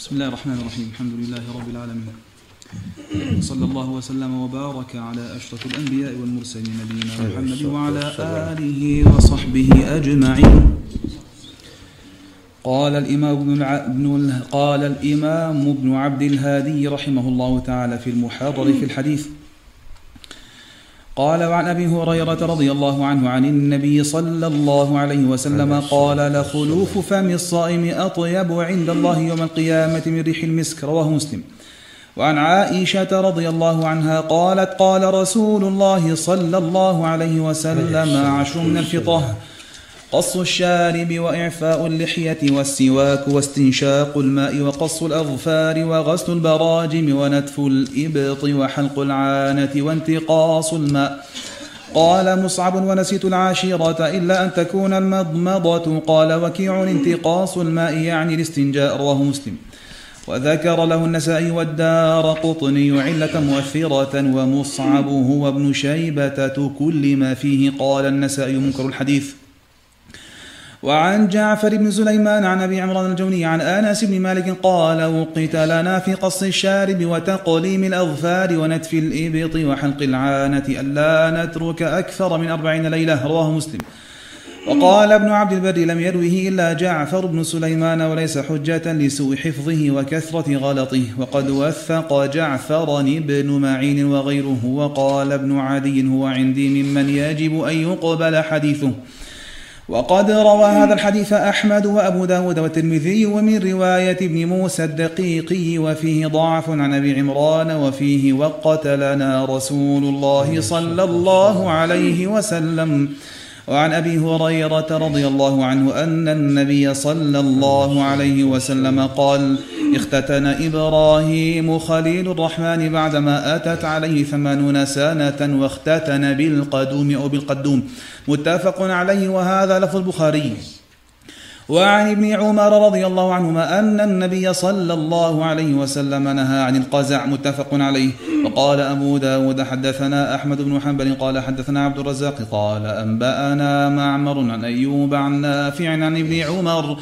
بسم الله الرحمن الرحيم. الحمد لله رب العالمين. صلى الله وسلم وبارك على أشرف الأنبياء والمرسلين نبينا محمد وعلى آله وصحبه أجمعين. قال الإمام ابن, قال الإمام ابن عبد الهادي رحمه الله تعالى في المحرر في الحديث قال وعن أبي هريرة رضي الله عنه عن النبي صلى الله عليه وسلم قال لخلوف فم الصائم أطيب عند الله يوم القيامة من ريح المسك رواه مسلم. وعن عائشة رضي الله عنها قالت قال رسول الله صلى الله عليه وسلم عشر من الفطره قص الشارب وإعفاء اللحية والسواك واستنشاق الماء وقص الأظفار وغسل البراجم ونتف الإبط وحلق العانة وانتقاص الماء. قال مصعب ونسيت العاشرة إلا أن تكون المضمضة قال وكيع انتقاص الماء يعني الاستنجاء رواه مسلم. وذكر له النسائي والدار قطني علة مؤثرة ومصعب هو ابن شيبة كل ما فيه. قال النسائي منكر الحديث وعن جعفر بن سليمان عن أبي عمران الجوني عن آنس بن مالك قال وقت لنا في قص الشارب وتقليم الأظفار ونتف الإبط وحلق العانة ألا نترك أكثر من أربعين ليلة. رواه مسلم. وقال ابن عبد البر لم يروه إلا جعفر بن سليمان وليس حجة لسوء حفظه وكثرة غلطه. وقد وثق جعفر ابن معين وغيره. وقال ابن عدي هو عندي ممن يجب أن يقبل حديثه. وقد روى هذا الحديث أحمد وأبو داود والترمذي ومن رواية ابن موسى الدقيقي وفيه ضعف عن أبي عمران وفيه وقتلنا رسول الله صلى الله عليه وسلم. وعن أبي هريرة رضي الله عنه أن النبي صلى الله عليه وسلم قال اختتن إبراهيم خليل الرحمن بعدما أتت عليه ثمانون سنة واختتن بالقدوم أو بالقدوم. متفق عليه وهذا لفظ البخاري. وعن ابن عمر رضي الله عنهما أن النبي صلى الله عليه وسلم نهى عن القزع متفق عليه. وقال أبو داود حدثنا أحمد بن حنبل قال حدثنا عبد الرزاق قال أنبأنا معمر عن أيوب عن نافع عن ابن عمر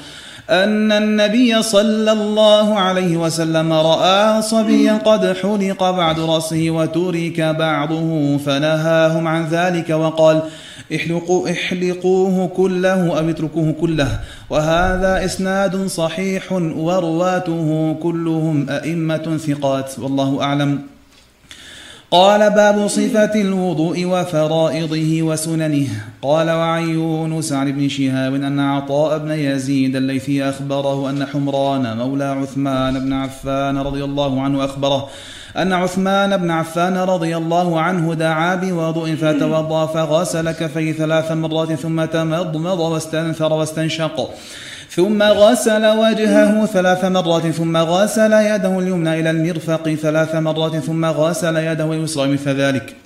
أن النبي صلى الله عليه وسلم رأى صبيا قد حلق بعد رأسه وترك بعضه فنهاهم عن ذلك وقال احلقوا احلقوه كله أو اتركوه كله. وهذا إسناد صحيح ورواته كلهم أئمة ثقات. والله أعلم. قال باب صفة الوضوء وفرائضه وسننه. قال وعن يونس عن ابن شهاب أن عطاء بن يزيد الليثي أخبره أن حمران مولى عثمان بن عفان رضي الله عنه أخبره أن عثمان بن عفان رضي الله عنه دعا بوضوء فتوضأ فغسل كفيه ثلاث مرات ثم تمضمض واستنثر واستنشق. ثم غسل وجهه ثلاث مرات ثم غسل يده اليمنى إلى المرفق ثلاث مرات ثم غسل يده اليسرى مثل ذلك.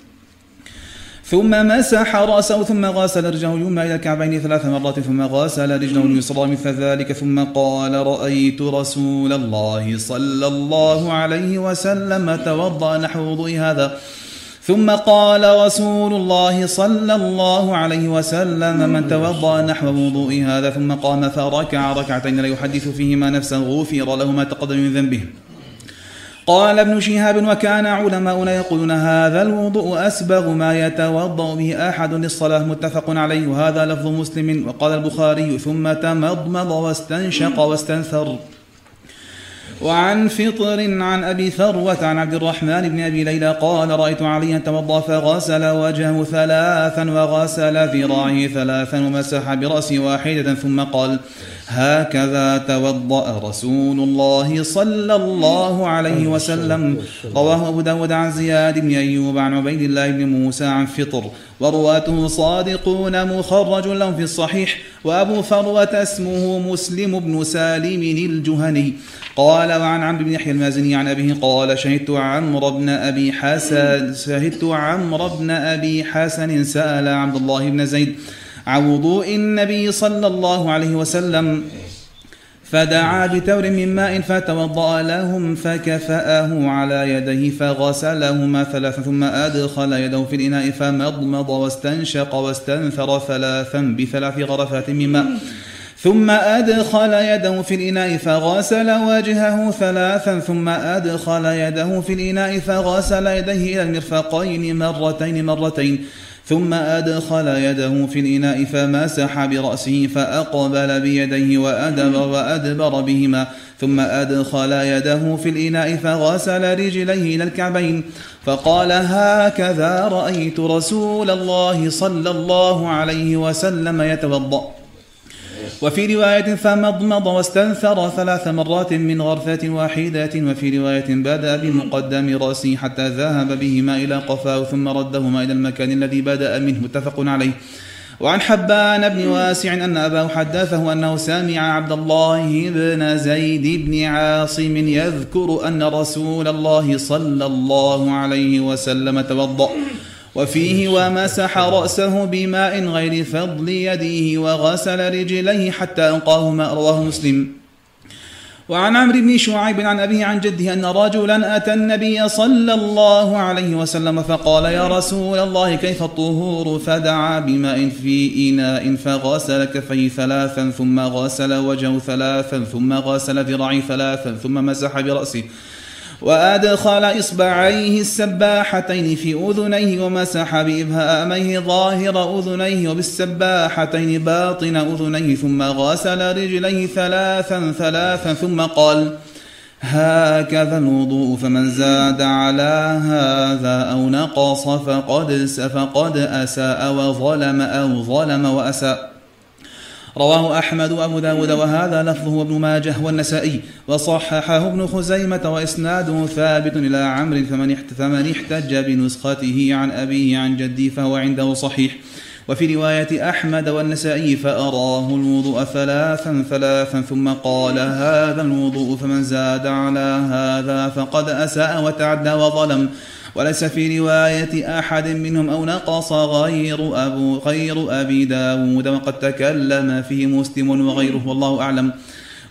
ثم مسح رأسه ثم غسل رجله اليمنى إلى الكعبين ثلاث مرات ثم غسل رجله اليسرى مثل ذلك ثم قال رأيت رسول الله صلى الله عليه وسلم توضأ. نحو وضوء هذا. ثم قال رسول الله صلى الله عليه وسلم من توضأ نحو وضوء هذا ثم قام فركع ركعتين لا يحدث فيهما نفسا غفر له ما تقدم من ذنبه. قال ابن شهاب وكان علماؤنا يقولون هذا الوضوء أسبغ ما يتوضأ به أحد للصلاة متفق عليه وهذا لفظ مسلم وقال البخاري ثم تمضمض واستنشق واستنثر. وعن فطر عن أبي ثروة عن عبد الرحمن بن أبي ليلى قال رأيت عليا توضا فغسل وجهه ثلاثا وغسل ذراعه ثلاثا ومسح برأسه واحدة ثم قال هكذا توضأ رسول الله صلى الله عليه وسلم. رواه أبو داود عن زياد بن أيوب عن عبيد الله بن موسى عن فطر. ورواته صادقون مخرج لهم في الصحيح. وأبو فروة اسمه مسلم بن سالم الجهني. قال وعن عمرو بن يحيى المازني عن أبيه قال شهدت عمرو بن أبي حسن شهدت عمرو بن أبي حسن سأل عبد الله بن زيد عن وضوء النبي صلى الله عليه وسلم. فدعا بتور من ماء فتوضأ لهم فكفأه على يديه فغسلهما ثلاثا ثم أدخل يده في الإناء فمضمض واستنشق واستنثر ثلاثا بثلاث غرفات من ماء. ثم أدخل يده في الإناء فغسل وجهه ثلاثا ثم أدخل يده في الإناء فغسل يديه إلى المرفقين مرتين مرتين. ثم أدخل يده في الإناء فمسح برأسه فأقبل بيديه وأدبر وأدبر بهما. ثم أدخل يده في الإناء فغسل رجليه إلى الكعبين فقال هكذا رأيت رسول الله صلى الله عليه وسلم يتوضأ. وفي رواية فمضمض واستنثر ثلاث مرات من غرفة واحدة وفي رواية بدأ بمقدم رأسه حتى ذهب بهما إلى قفاه ثم ردهما إلى المكان الذي بدأ منه. متفق عليه. وعن حبان بن واسع أن أباه حدثه أنه سمع عبد الله بن زيد بن عاصم يذكر أن رسول الله صلى الله عليه وسلم توضأ. وفيه ومسح رأسه بماء غير فضل يديه وغسل رجليه حتى أنقاهما رواه مسلم. وعن عمرو بن شعيب عن أبيه عن جده أن رجلا أتى النبي صلى الله عليه وسلم فقال يا رسول الله كيف الطهور؟ فدعا بماء في إناء فغسل كفيه ثلاثا ثم غسل وجهه ثلاثا ثم غسل ذراعيه ثلاثا ثم مسح برأسه. وأدخل إصبعيه السباحتين في أذنيه ومسح بإبهاميه ظاهر أذنيه وبالسباحتين باطن أذنيه ثم غسل رجليه ثلاثا ثلاثا ثم قال هكذا الوضوء فمن زاد على هذا أو نقص فقد فقد أساء وظلم أو ظلم وأساء. رواه أحمد وأبو داود وهذا لفظه ابن ماجه والنسائي. وصححه ابن خزيمة وإسناده ثابت إلى عمرو فمن احتج بنسخته عن أبيه عن جدي فهو عنده صحيح. وفي رواية أحمد والنسائي فأراه الوضوء ثلاثا ثلاثا ثم قال هذا الوضوء فمن زاد على هذا فقد أساء وتعدى وظلم. وليس في رواية أحد منهم أو نقص غير أبو غير أبي داود وقد تكلم فيه مسلم وغيره والله أعلم.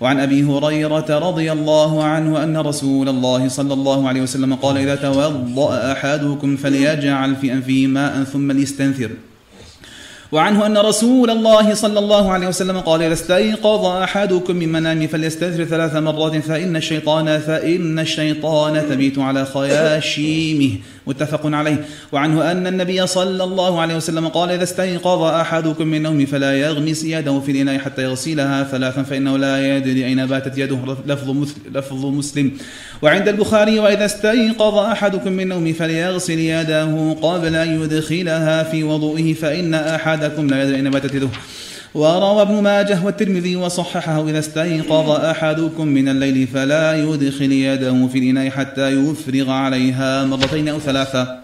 وعن أبي هريرة رضي الله عنه أن رسول الله صلى الله عليه وسلم قال إذا توضأ أحدكم فليجعل في أنفه ماء ثم ليستنثر وعنه أن رسول الله صلى الله عليه وسلم قال إذا استيقظ أحدكم من منامه فليستثر ثلاث مرات فإن الشيطان فإن الشيطان تبيت على خياشيمه. متفق عليه. وعنه أن النبي صلى الله عليه وسلم قال إذا استيقظ أحدكم من نومه فلا يغمس يده في الإناء حتى يغسلها ثلاثا فإنه لا يدري أين باتت يده. لفظ لفظ مسلم. وعند البخاري وإذا استيقظ أحدكم من نومه فليغسل يده قبل أن يدخلها في وضوئه فإن أحدكم لا يدري أين باتت يده. وروى ابن ماجه والترمذي وصححه إذا استيقظ أحدكم من الليل فلا يدخل يده في الإناء حتى يفرغ عليها مرتين أو ثلاثة.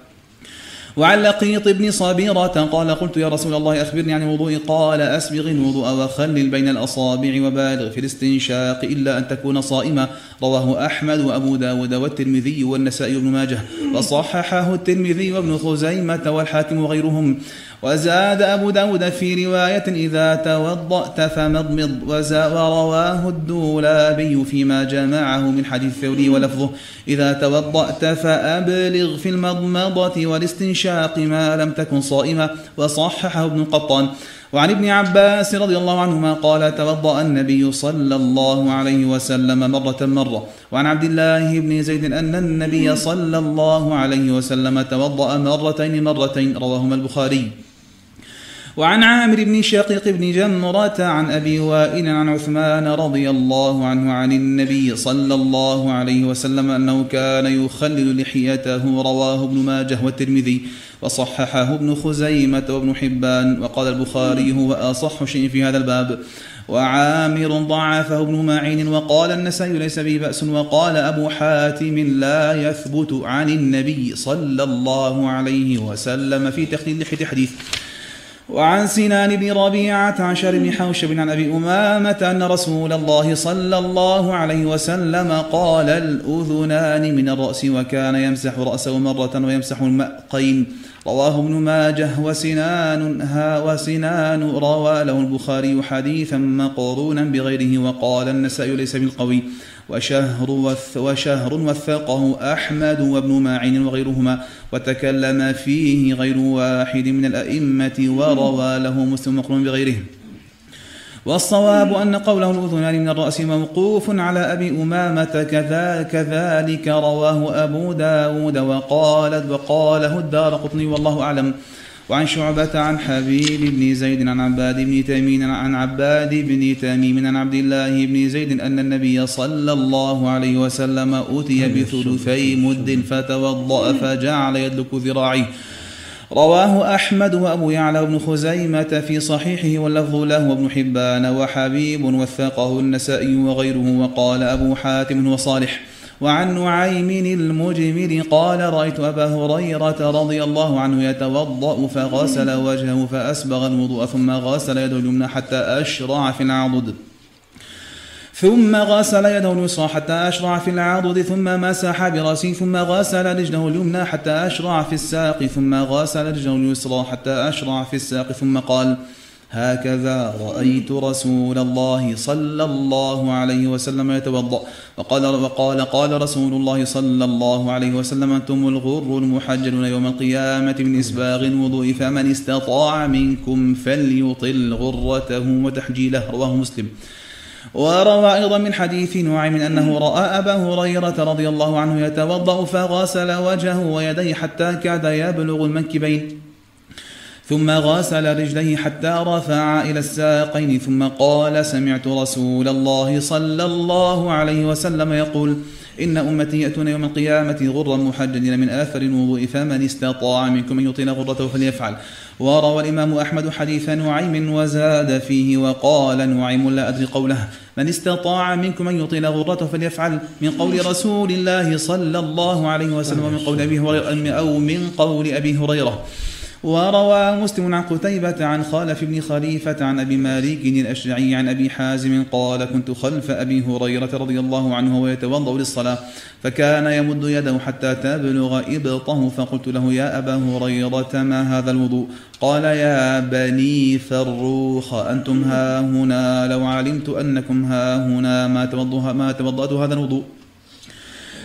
وعن لقيط بن صبيرة قال قلت يا رسول الله أخبرني عن الوضوء قال أسبغ الوضوء وخلل بين الأصابع وبالغ في الاستنشاق إلا أن تكون صائما رواه أحمد وأبو داود والترمذي والنسائي وابن ماجه. وصححه الترمذي وابن خزيمة والحاكم وغيرهم. وزاد أبو داود في رواية إذا توضأت فمضمض ورواه الدولابي فيما جمعه من حديث الثوري ولفظه. إذا توضأت فأبلغ في المضمضة والاستنشاق ما لم تكن صائمة. وصححه ابن قطان. وعن ابن عباس رضي الله عنهما قال توضأ النبي صلى الله عليه وسلم مرة مرة. وعن عبد الله بن زيد أن النبي صلى الله عليه وسلم توضأ مرتين مرتين. رواهما البخاري. وعن عامر بن شقيق بن جمرة عن أبي وائل عن عثمان رضي الله عنه عن النبي صلى الله عليه وسلم أنه كان يخلل لحيته رواه ابن ماجه والترمذي وصححه ابن خزيمة وابن حبان وقال البخاري هو أصح شيء في هذا الباب وعامر ضعفه ابن معين وقال النسائي ليس به بأس وقال أبو حاتم لا يثبت عن النبي صلى الله عليه وسلم في تخليل لحية حديث. وعن سنان بن ربيعة عن شر بن حوشب عن أبي أمامة أن رسول الله صلى الله عليه وسلم قال الأذنان من الرأس وكان يمسح رأسه مرة ويمسح المأقين. رواه ابن ماجه وسنان ها وسنان روى له البخاري حديثا مقرونا بغيره وقال النسائي ليس بالقوي وشهر وشهر وثقه أحمد وابن معين وغيرهما وتكلم فيه غير واحد من الأئمة وروى له مسلم مقرون بغيره. والصواب أن قوله الأذنان من الرأس موقوف على أبي أمامة كذا كذلك رواه أبو داود وقال وقاله الدار قطني والله أعلم. وعن شعبة عن حبيب بن زيد عن عباد بن تميم عن عباد بن تميم عن عبد الله بن زيد أن النبي صلى الله عليه وسلم أتي بثلثي مد فتوضأ فجعل يدلك ذراعيه. رواه أحمد وأبو يعلى بن خزيمة في صحيحه واللفظ له وابن حبان وحبيب وثقه النسائي وغيره وقال أبو حاتم وصالح وعن نعيم المجمل قال رأيت أبا هريرة رضي الله عنه يتوضأ فغسل وجهه فأسبغ الوضوء ثم غسل يده اليمنى حتى أشرع في العضد. ثم غسل يده اليسرى حتى أشرع في العضد ثم مسح برأسه ثم غسل رجله اليمنى حتى أشرع في الساق ثم غسل رجله اليسرى حتى أشرع في الساق ثم قال هكذا رأيت رسول الله صلى الله عليه وسلم يتوضأ. وقال وقال قال رسول الله صلى الله عليه وسلم أنتم الغر المحجلون يوم القيامة من إسباغ الوضوء فمن استطاع منكم فليطل غرته وتحجيله. رواه مسلم. وروى أيضا من حديث نعيم أنه رأى أبا هريرة رضي الله عنه يتوضأ فغسل وجهه ويديه حتى كاد يبلغ المنكبين ثم غسل رجليه حتى رفع إلى الساقين. ثم قال سمعت رسول الله صلى الله عليه وسلم يقول إن أمتي يأتون يوم القيامة غرا محجلين من آثر الوضوء فمن استطاع منكم أن يطيل غرته فليفعل. وروى الإمام أحمد حديث نعيم وزاد فيه وقال نعيم لا أدري قوله. من استطاع منكم أن يطيل غرته فليفعل. من قول رسول الله صلى الله عليه وسلم ومن قول أبي هريرة أو من قول أبي هريرة. وروى مسلم عن قتيبة عن خالف بن خليفة عن أبي مالك الأشعري عن أبي حازم قال كنت خلف أبي هريرة رضي الله عنه ويتوضأ للصلاة فكان يمد يده حتى تبلغ إبطه فقلت له يا أبا هريرة ما هذا الوضوء؟ قال يا بني فروخ أنتم ها هنا لو علمت أنكم ها هنا ما توضأت هذا الوضوء؟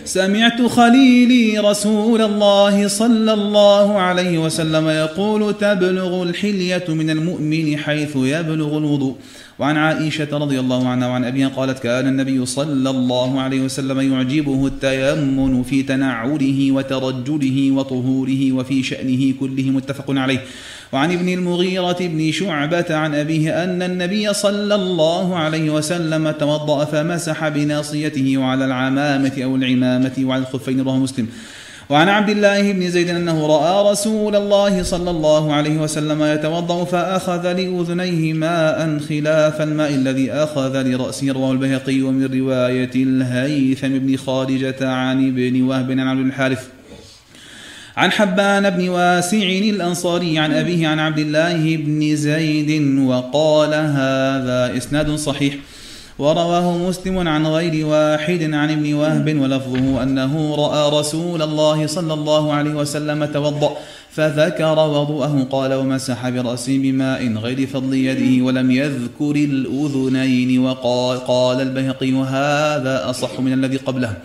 سمعت خليلي رسول الله صلى الله عليه وسلم يقول تبلغ الحلية من المؤمن حيث يبلغ الوضوء. وعن عائشة رضي الله عنها وعن أبيها قالت كان النبي صلى الله عليه وسلم يعجبه التيمن في تنعله وترجله وطهوره وفي شأنه كله متفق عليه. وعن ابن المغيرة بن شعبة عن أبيه أن النبي صلى الله عليه وسلم توضأ فمسح بناصيته وعلى العمامة أو العمامة وعلى الخفين رواه مسلم. وعن عبد الله بن زيد أنه رأى رسول الله صلى الله عليه وسلم يتوضأ فأخذ لأذنيه ماء خلاف الماء الذي أخذ لرأسه رواه البيهقي ومن رواية الهيثم بن خارجة عن ابن وهب عن عبد الحارث. عن حبان بن واسع الأنصاري عن أبيه عن عبد الله بن زيد وقال هذا إسناد صحيح. ورواه مسلم عن غير واحد عن ابن وهب ولفظه أنه رأى رسول الله صلى الله عليه وسلم توضأ فذكر وضوءه قال ومسح برأسه بماء غير فضل يده ولم يذكر الأذنين وقال قال البهقي هذا أصح من الذي قبله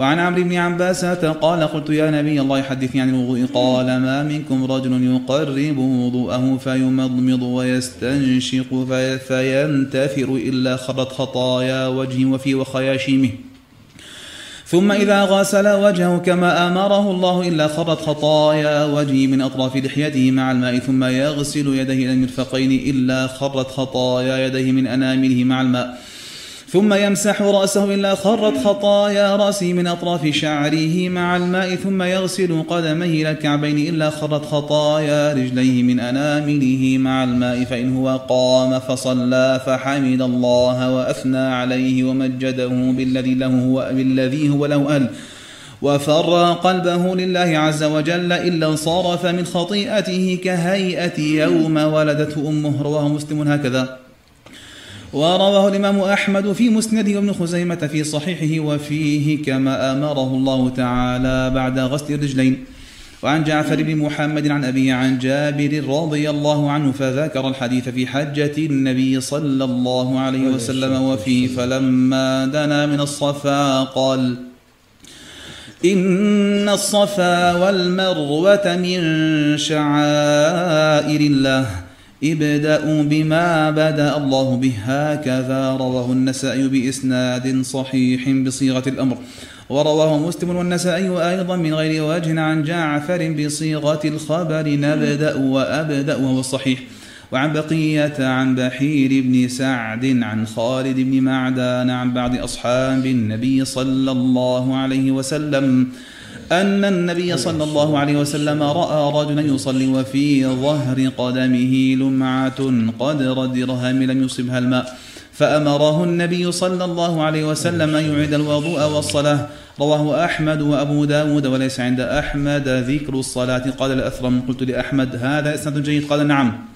وعن عمرو بن عباسة قال قلت يا نبي الله حدثني عن الوضوء. قال ما منكم رجل يقرب وضوءه فيمضمض ويستنشق فينتثر إلا خرت خطايا وجهه وفي وخياشيمه. ثم إذا غسل وجهه كما أمره الله إلا خرت خطايا وجهه من أطراف لحيته مع الماء ثم يغسل يديه إلى المرفقين إلا خرت خطايا يديه من أنامله مع الماء. ثم يمسح رأسه إلا خرت خطايا رأسه من أطراف شعره مع الماء ثم يغسل قدميه إلى الكعبين إلا خرت خطايا رجليه من أنامله مع الماء فإن هو قام فصلى فحمد الله وأثنى عليه ومجده بالذي له هو بالذي هو له أهل. وفر قلبه لله عز وجل إلا انصرف من خطيئته كهيئة يوم ولدته أمه رواه مسلم هكذا. ورواه الإمام أحمد في مسنده وابن خزيمة في صحيحه وفيه كما أمره الله تعالى بعد غسل الرجلين. وعن جعفر بن محمد عن أبي عن جابر رضي الله عنه فذكر الحديث في حجة النبي صلى الله عليه وسلم وفيه فلما دنا من الصفا قال إن الصفا والمروة من شعائر الله. ابدأوا بما بدأ الله به هكذا. رواه النسائي بإسناد صحيح بصيغة الأمر. ورواه مسلم والنسائي أيضا من غير وجه عن جعفر بصيغة الخبر نبدأ وأبدأ وهو الصحيح وعن بقية عن بحير بن سعد عن خالد بن معدان عن بعض أصحاب النبي صلى الله عليه وسلم أن النبي صلى الله عليه وسلم رأى رجلا يصلي وفي ظهر قدمه لمعة قدر درهم لم يصبها الماء. فأمره النبي صلى الله عليه وسلم أن يعيد الوضوء والصلاة. رواه أحمد وأبو داود وليس عند أحمد ذكر الصلاة. قال الأثرم قلت لأحمد هذا إسناد جيد؟ قال نعم.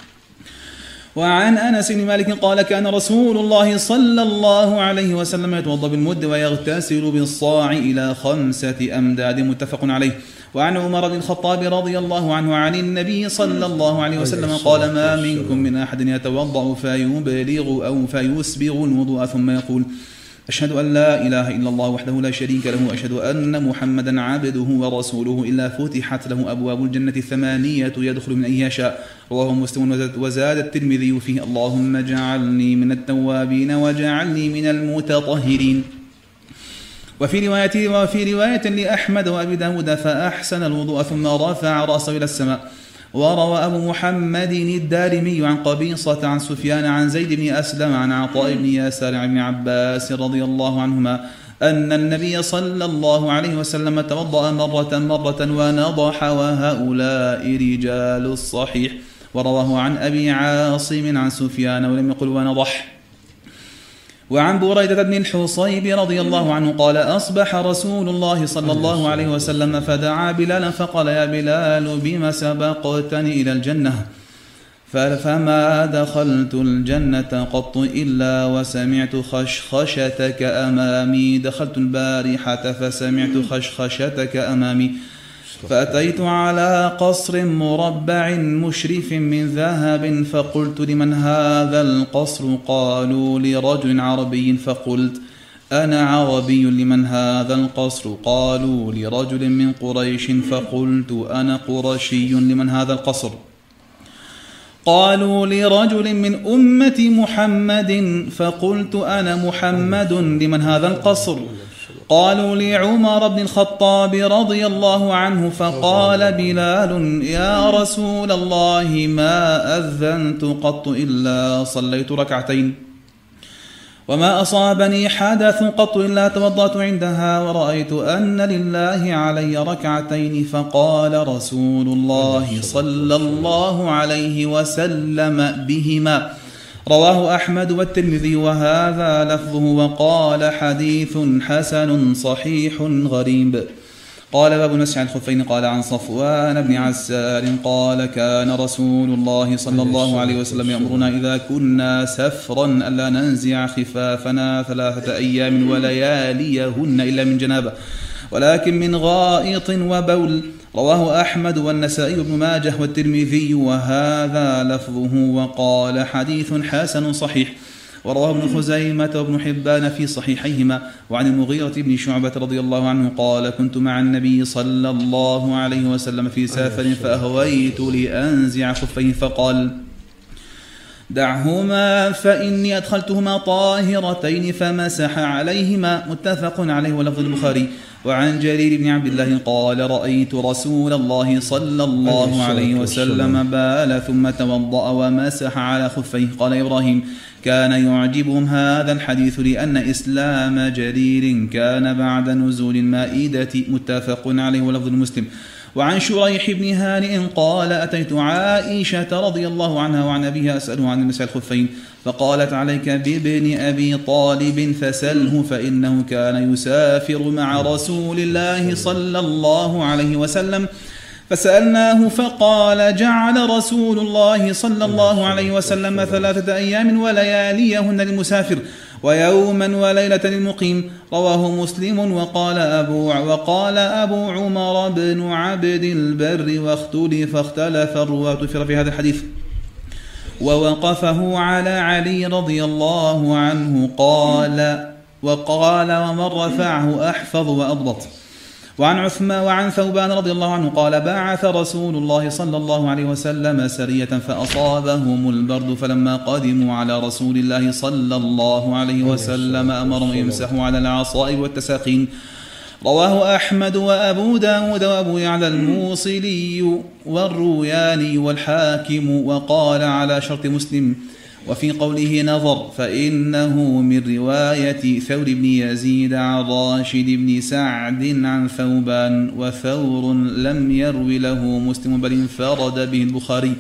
وعن أنس بن مالك قال كان رسول الله صلى الله عليه وسلم يتوضأ بالمد ويغتسل بالصاع إلى خمسة أمداد متفق عليه. وعن عمر بن الخطاب رضي الله عنه عن النبي صلى الله عليه وسلم قال ما منكم من أحد يتوضأ فيبلغ أو فيسبغ الوضوء؟ ثم يقول أشهد أن لا إله إلا الله وحده لا شريك له وأشهد أن محمدا عبده ورسوله إلا فتحت له أبواب الجنة الثمانية يدخل من أي يشاء. رواه مسلم وزاد الترمذي فيه. اللهم اجعلني من التوابين وجعلني من المتطهرين. وفي رواية وفي رواية لأحمد وأبي داود فأحسن الوضوء ثم رفع رأسه إلى السماء. وروى أبو محمد الدارمي عن قبيصة عن سفيان عن زيد بن أسلم عن عطاء بن ياسر عن عباس رضي الله عنهما أن النبي صلى الله عليه وسلم توضأ مرة مرة ونضح وهؤلاء رجال الصحيح. ورواه عن أبي عاصم عن سفيان ولم يقل ونضح. وعن بريدة بن الحصيب رضي الله عنه قال أصبح رسول الله صلى الله عليه وسلم فدعا بلالا فقال يا بلال بما سبقتني إلى الجنة؟ فما دخلت الجنة قط إلا وسمعت خشخشتك أمامي دخلت البارحة فسمعت خشخشتك أمامي. فأتيت على قصر مربع مشرف من ذهب فقلت لمن هذا القصر؟ قالوا لرجل عربي فقلت أنا عربي لمن هذا القصر؟ قالوا لرجل من قريش فقلت أنا قرشي لمن هذا القصر. قالوا لرجل من أمة محمد فقلت أنا محمد لمن هذا القصر. قالوا لعمر بن الخطاب رضي الله عنه فقال بلال يا رسول الله ما أذنت قط إلا صليت ركعتين. وما أصابني حدث قط إلا توضأت عندها ورأيت أن لله علي ركعتين. فقال رسول الله صلى الله عليه وسلم بهما. رواه أحمد والترمذي وهذا لفظه وقال حديث حسن صحيح غريب. قال باب نسع الخفين قال عن صفوان بن عسار قال كان رسول الله صلى الله عليه وسلم يأمرنا إذا كنا سفرا ألا ننزع خفافنا ثلاثة أيام ولياليهن إلا من جنابة ولكن من غائط وبول. رواه أحمد والنسائي بن ماجه والترمذي وهذا لفظه وقال حديث حسن صحيح. ورواه ابن خزيمة وابن حبان في صحيحيهما. وعن المغيرة بن شعبة رضي الله عنه قال كنت مع النبي صلى الله عليه وسلم في سافر فأهويت لأنزع خفيه فقال دعهما فإني أدخلتهما طاهرتين فمسح عليهما. متفق عليه ولفظ البخاري. وعن جرير بن عبد الله قال رأيت رسول الله صلى الله عليه وسلم بال ثم توضأ ومسح على خفيه. قال إبراهيم كان يعجبهم هذا الحديث لأن إسلام جرير كان بعد نزول المائدة. متفق عليه. ولفظ المسلم. وعن شريح بن هانئ قال أتيت عائشة رضي الله عنها وعن أبيها أسأله عن المسح الخفين فقالت عليك بابن أبي طالب فسله فإنه كان يسافر مع رسول الله صلى الله عليه وسلم فسألناه فقال جعل رسول الله صلى الله عليه وسلم ثلاثة أيام ولياليهن للمسافر ويوما وليلة للمقيم رواه مسلم وقال أبو وقال أبو عمر بن عبد البر واختلف اختلف الرواة في هذا الحديث. ووقفه على علي رضي الله عنه قال وقال ومن رفعه أحفظ وأضبط. وعن عثمان وعن ثوبان رضي الله عنه قال بعث رسول الله صلى الله عليه وسلم سرية فأصابهم البرد فلما قدموا على رسول الله صلى الله عليه وسلم أمرهم يمسحوا على العصائب والتساقين. رواه أحمد وأبو داود وأبو يعلى الموصلي والروياني والحاكم وقال على شرط مسلم وفي قوله نظر فإنه من رواية ثور بن يزيد عن راشد بن سعد عن ثوبان وثور لم يروي له مسلم بل انفرد به البخاري.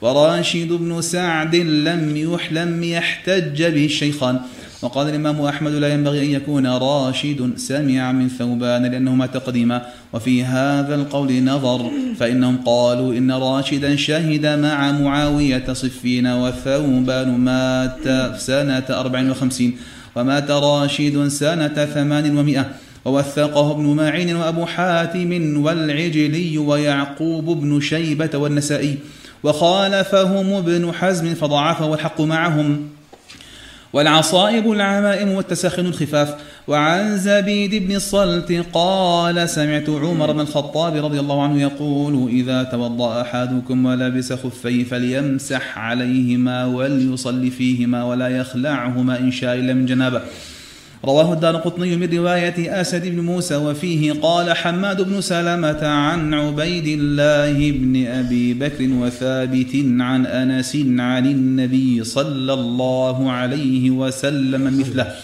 وراشد بن سعد لم يحلم يحتج به الشيخان وقال الإمام أحمد لا ينبغي أن يكون راشد سمع من ثوبان لأنهما تقديما. وفي هذا القول نظر فإنهم قالوا إن راشدا شهد مع معاوية صفين وثوبان مات سنة أربع وخمسين ومات راشد سنة ثمان ومائة. ووثقه ابن معين وأبو حاتم والعجلي ويعقوب بن شيبة والنسائي. وخالفهم ابن حزم فضعفه والحق معهم. والعصائب العمائم والتسخن الخفاف. وعن زبيد بن الصلت قال سمعت عمر بن الخطاب رضي الله عنه يقول إذا توضأ أحدكم ولبس خفيه فليمسح عليهما وليصلي فيهما ولا يخلعهما إن شاء إلا من جنابه. رواه الدار قطني من رواية أسد بن موسى وفيه قال حماد بن سلمة عن عبيد الله بن أبي بكر وثابت عن أنس عن النبي صلى الله عليه وسلم مثله.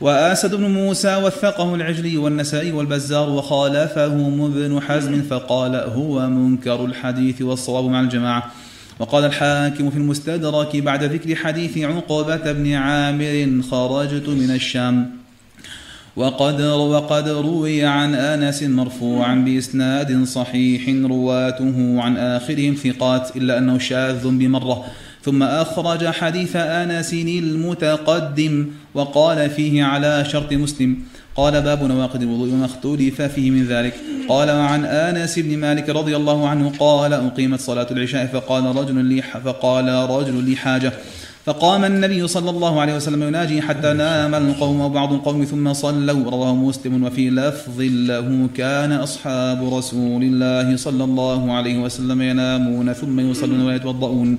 وآسد بن موسى وثقه العجلي والنسائي والبزار وخالفهم ابن حزم فقال هو منكر الحديث والصواب مع الجماعة. وقال الحاكم في المستدرك بعد ذكر حديث عقبة بن عامر خرجت من الشام. وقد وقد روي عن آنس مرفوعا بإسناد صحيح رواته عن آخرهم ثقات إلا أنه شاذ بمرة. ثم أخرج حديث آنس المتقدم وقال فيه على شرط مسلم. قال باب نواقض الوضوء وما اختلف فيه من ذلك. قال وعن آنس بن مالك رضي الله عنه قال أقيمت صلاة العشاء فقال رجل لي فقال رجل لي حاجة. فقام النبي صلى الله عليه وسلم يناجي حتى نام القوم وبعض القوم ثم صلوا. رواه مسلم وفي لفظ له كان أصحاب رسول الله صلى الله عليه وسلم ينامون ثم يصلون ويتوضؤون.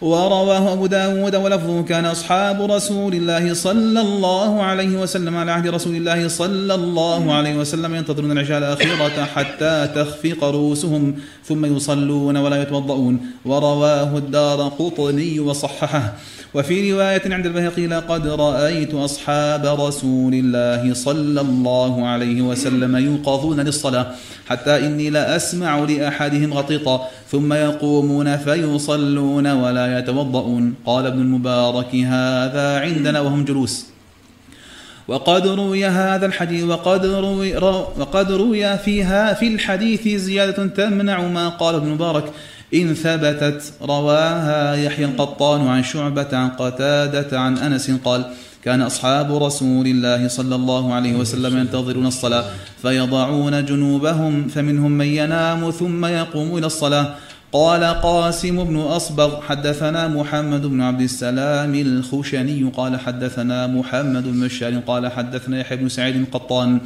ورواه أبو داود ولفظه كان أصحاب رسول الله صلى الله عليه وسلم على عهد رسول الله صلى الله عليه وسلم ينتظرون العشاء الأخيرة حتى تخفق رؤوسهم ثم يصلون ولا يتوضؤون. ورواه الدار قطني وصححه. وفي رواية عند البهقي لقد رأيت أصحاب رسول الله صلى الله عليه وسلم يوقظون للصلاة حتى إني لأسمع لأحدهم غطيطا ثم يقومون فيصلون ولا يتوضؤون. قال ابن المبارك هذا عندنا وهم جلوس. وقد روي هذا الحديث وقد روي وقد روي فيها في الحديث زيادة تمنع ما قال ابن مبارك إن ثبتت رواها يحيى القطان عن شعبة عن قتادة عن أنس قال كان أصحاب رسول الله صلى الله عليه وسلم ينتظرون الصلاة فيضعون جنوبهم فمنهم من ينام ثم يقوم إلى الصلاة. قال قاسم بن أصبغ حدثنا محمد بن عبد السلام الخشني قال حدثنا محمد بن قال حدثنا يحيى بن سعيد القطان.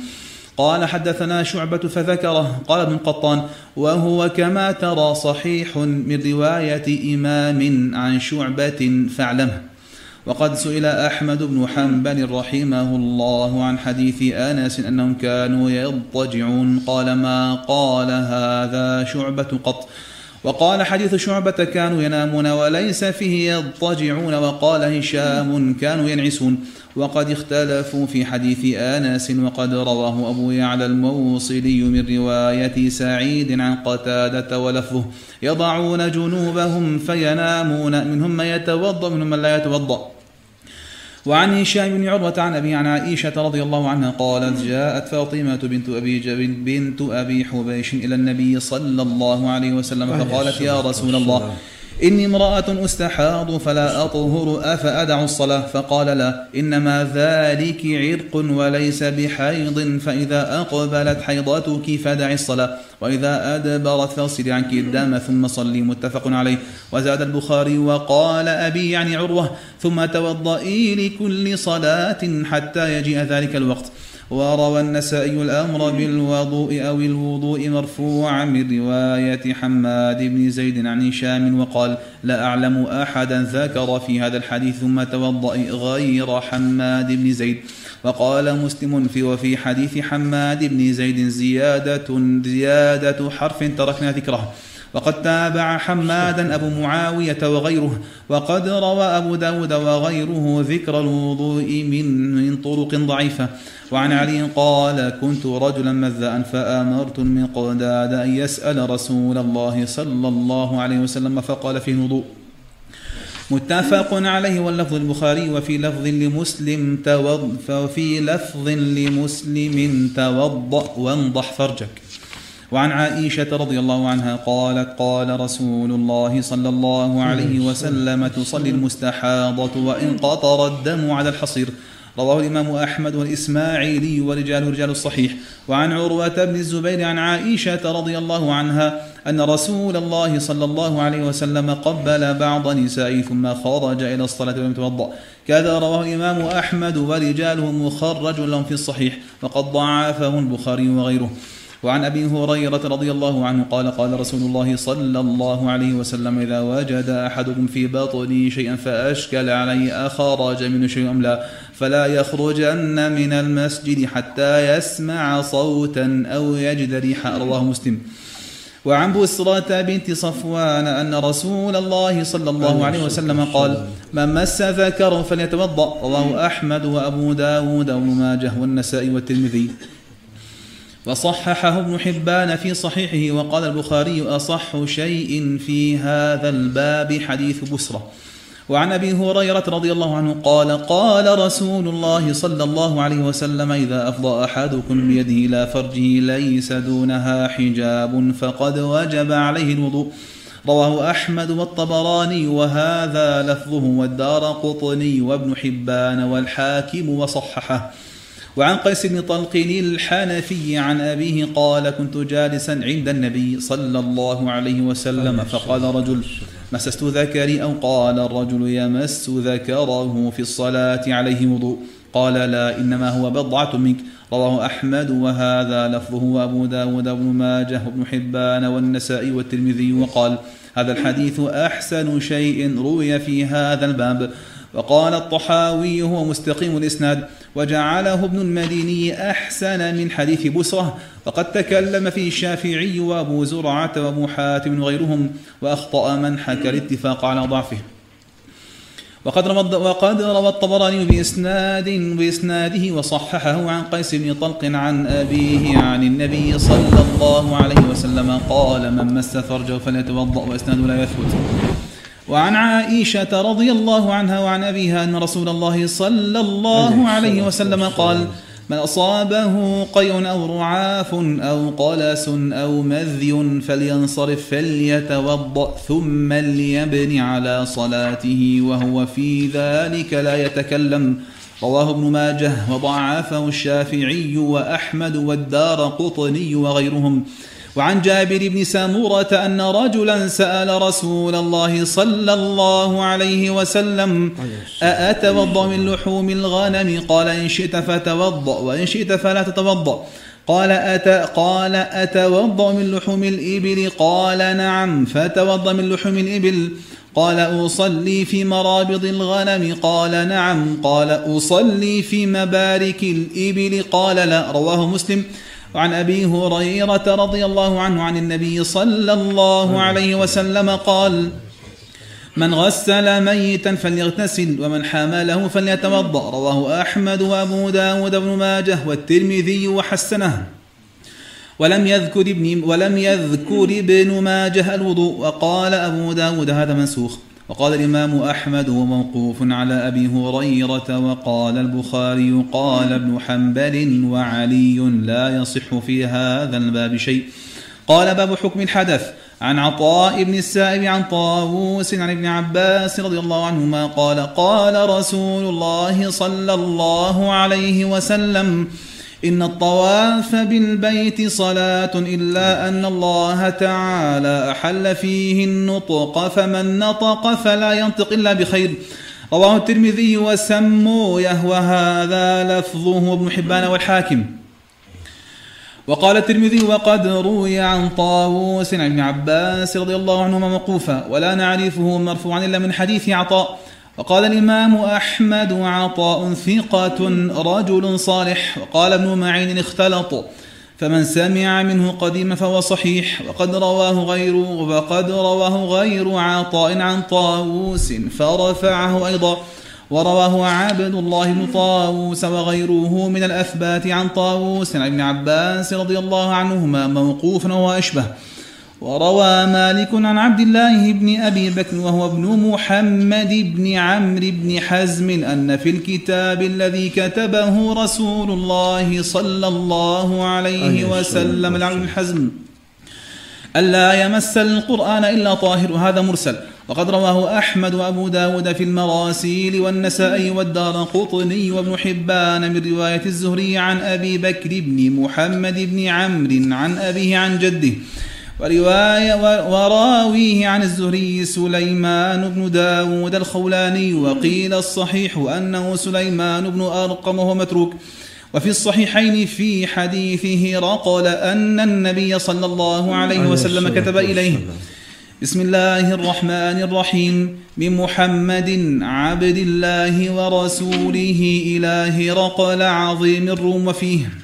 قال حدثنا شعبة فذكره. قال ابن قطان وهو كما ترى صحيح من رواية إمام عن شعبة فاعلمه. وقد سئل أحمد بن حنبل رحمه الله عن حديث أنس أنهم كانوا يضطجعون. قال ما قال هذا شعبة قط؟ وقال حديث شعبة كانوا ينامون وليس فيه يضطجعون وقال هشام كانوا ينعسون وقد اختلفوا في حديث آناس وقد رواه أبو يعلى الموصلي من رواية سعيد عن قتادة ولفظه يضعون جنوبهم فينامون منهم من يتوضأ منهم من لا يتوضأ وعن هشام بن عروة عن أبي عن عائشة رضي الله عنها قالت جاءت فاطمة بنت أبي بنت أبي حبيش إلى النبي صلى الله عليه وسلم فقالت يا رسول الله إني امرأة أستحاض فلا أطهر أفأدع الصلاة؟ فقال لا إنما ذلك عرق وليس بحيض فإذا أقبلت حيضتك فدع الصلاة. وإذا أدبرت فاغسلي عنك الدم ثم صلي متفق عليه. وزاد البخاري وقال أبي يعني عروة ثم توضئي لكل صلاة حتى يجيء ذلك الوقت. وروى النسائي الأمر بالوضوء أو الوضوء مرفوعا من رواية حماد بن زيد عن هشام وقال لا أعلم أحدا ذكر في هذا الحديث ثم توضأ غير حماد بن زيد وقال مسلم في وفي حديث حماد بن زيد زيادة زيادة حرف تركنا ذكره وقد تابع حمادا أبو معاوية وغيره وقد روى أبو داود وغيره ذكر الوضوء من, من طرق ضعيفة. وعن علي قال كنت رجلا مذاء فأمرت المقداد أن يسأل رسول الله صلى الله عليه وسلم فقال فيه الوضوء. متفق عليه واللفظ البخاري وفي لفظ لمسلم توض ففي لفظ لمسلم توضأ وانضح فرجك. وعن عائشة رضي الله عنها قالت قال رسول الله صلى الله عليه وسلم تصلي المستحاضة وإن قطر الدم على الحصير. رواه الإمام أحمد والإسماعيلي ورجال رجال الصحيح. وعن عروة بن الزبير عن عائشة رضي الله عنها أن رسول الله صلى الله عليه وسلم قبل بعض نسائه ثم خرج إلى الصلاة ولم يتوضأ. كذا رواه الإمام أحمد ورجاله مخرج لهم في الصحيح. وقد ضعفه البخاري وغيره. وعن أبي هريرة رضي الله عنه قال قال رسول الله صلى الله عليه وسلم إذا وجد أحدكم في بطنه شيئا فأشكل عليه اخرج منه شيء أم لا فلا يخرجن من المسجد حتى يسمع صوتا أو يجد ريحا رواه مسلم. وعن بسرة بنت صفوان أن رسول الله صلى الله عليه وسلم قال من مس ذكر فليتوضأ. رواه أحمد وأبو داود وابن ماجه والنسائي والترمذي. وصححه ابن حبان في صحيحه وقال البخاري أصح شيء في هذا الباب حديث بسرة. وعن أبي هريرة رضي الله عنه قال قال رسول الله صلى الله عليه وسلم إذا أفضى أحدكم بيده إلى فرجه ليس دونها حجاب فقد وجب عليه الوضوء. رواه أحمد والطبراني وهذا لفظه والدار قطني وابن حبان والحاكم وصححه. وعن قيس بن طلق الحنفي عن أبيه قال كنت جالسا عند النبي صلى الله عليه وسلم فقال رجل مسست ذكري أو قال الرجل يمس ذكره في الصلاة عليه وضوء؟ قال لا إنما هو بضعة منك. رواه أحمد وهذا لفظه وأبو داود بن ماجه وابن حبان والنسائي والترمذي وقال هذا الحديث أحسن شيء روي في هذا الباب. وقال الطحاوي هو مستقيم الإسناد. وجعله ابن المديني أحسن من حديث بسرة وقد تكلم فيه الشافعي وأبو زرعة وأبو حاتم وغيرهم وأخطأ من حكى الاتفاق على ضعفه. وقد روى وقد روى الطبراني بإسناد بإسناده وصححه عن قيس بن طلق عن أبيه عن النبي صلى الله عليه وسلم قال من مس فرجه فليتوضأ وإسناده لا يثبت. وعن عائشة رضي الله عنها وعن أبيها أن رسول الله صلى الله عليه وسلم قال من أصابه قيء أو رعاف أو قلس أو مذي فلينصرف فليتوضأ ثم ليبني على صلاته وهو في ذلك لا يتكلم. رواه ابن ماجه وضعفه الشافعي وأحمد والدار قطني وغيرهم. وعن جابر بن سامورة أن رجلا سأل رسول الله صلى الله عليه وسلم أأتوضأ من لحوم الغنم؟ قال إن شئت فتوضأ وإن شئت فلا تتوضأ. قال أت قال أتوضأ من لحوم الإبل؟ قال نعم فتوضأ من لحوم الإبل. قال أصلي في مرابض الغنم؟ قال نعم. قال أصلي في مبارك الإبل؟ قال لا. رواه مسلم. وعن أبي هريرة رضي الله عنه عن النبي صلى الله عليه وسلم قال من غسل ميتا فليغتسل ومن حمله فليتوضأ. رواه أحمد وأبو داود بن ماجه والترمذي وحسنه. ولم يذكر ابن ولم يذكر ابن ماجه الوضوء وقال أبو داود هذا منسوخ. وقال الإمام أحمد وموقوف على أبي هريرة وقال البخاري قال ابن حنبل وعلي لا يصح في هذا الباب شيء. قال باب حكم الحدث. عن عطاء بن السائب عن طاووس عن ابن عباس رضي الله عنهما قال قال رسول الله صلى الله عليه وسلم إن الطواف بالبيت صلاة إلا أن الله تعالى أحل فيه النطق فمن نطق فلا ينطق إلا بخير. رواه الترمذي وسمويه وهذا لفظه ابن حبان والحاكم. وقال الترمذي وقد روي عن طاووس عن ابن عباس رضي الله عنهما موقوفا ولا نعرفه مرفوعا إلا من حديث عطاء. وقال الإمام أحمد عطاء ثقة رجل صالح. وقال ابن معين اختلط. فمن سمع منه قديما فهو صحيح. وقد رواه غير وقد رواه غير عطاء عن طاووس فرفعه أيضا. ورواه عبد الله بن طاووس وغيره من الأثبات عن طاووس. عن ابن عباس رضي الله عنهما موقوفا وهو أشبه. وروى مالك عن عبد الله بن أبي بكر وهو ابن محمد بن عمرو بن حزم أن في الكتاب الذي كتبه رسول الله صلى الله عليه وسلم لعن حزم ألا يمس القرآن إلا طاهر هذا مرسل. وقد رواه أحمد وأبو داود في المراسيل والنسائي والدار قطني وابن حبان من رواية الزهري عن أبي بكر بن محمد بن عمرو عن أبيه عن جده. ورواية وراويه عن الزهري سليمان بن داود الخولاني وقيل الصحيح أنه سليمان بن أرقم وهو متروك. وفي الصحيحين في حديثه رقل أن النبي صلى الله عليه وسلم كتب إليه. بسم الله الرحمن الرحيم. من محمد عبد الله ورسوله إله رقل عظيم الروم وفيه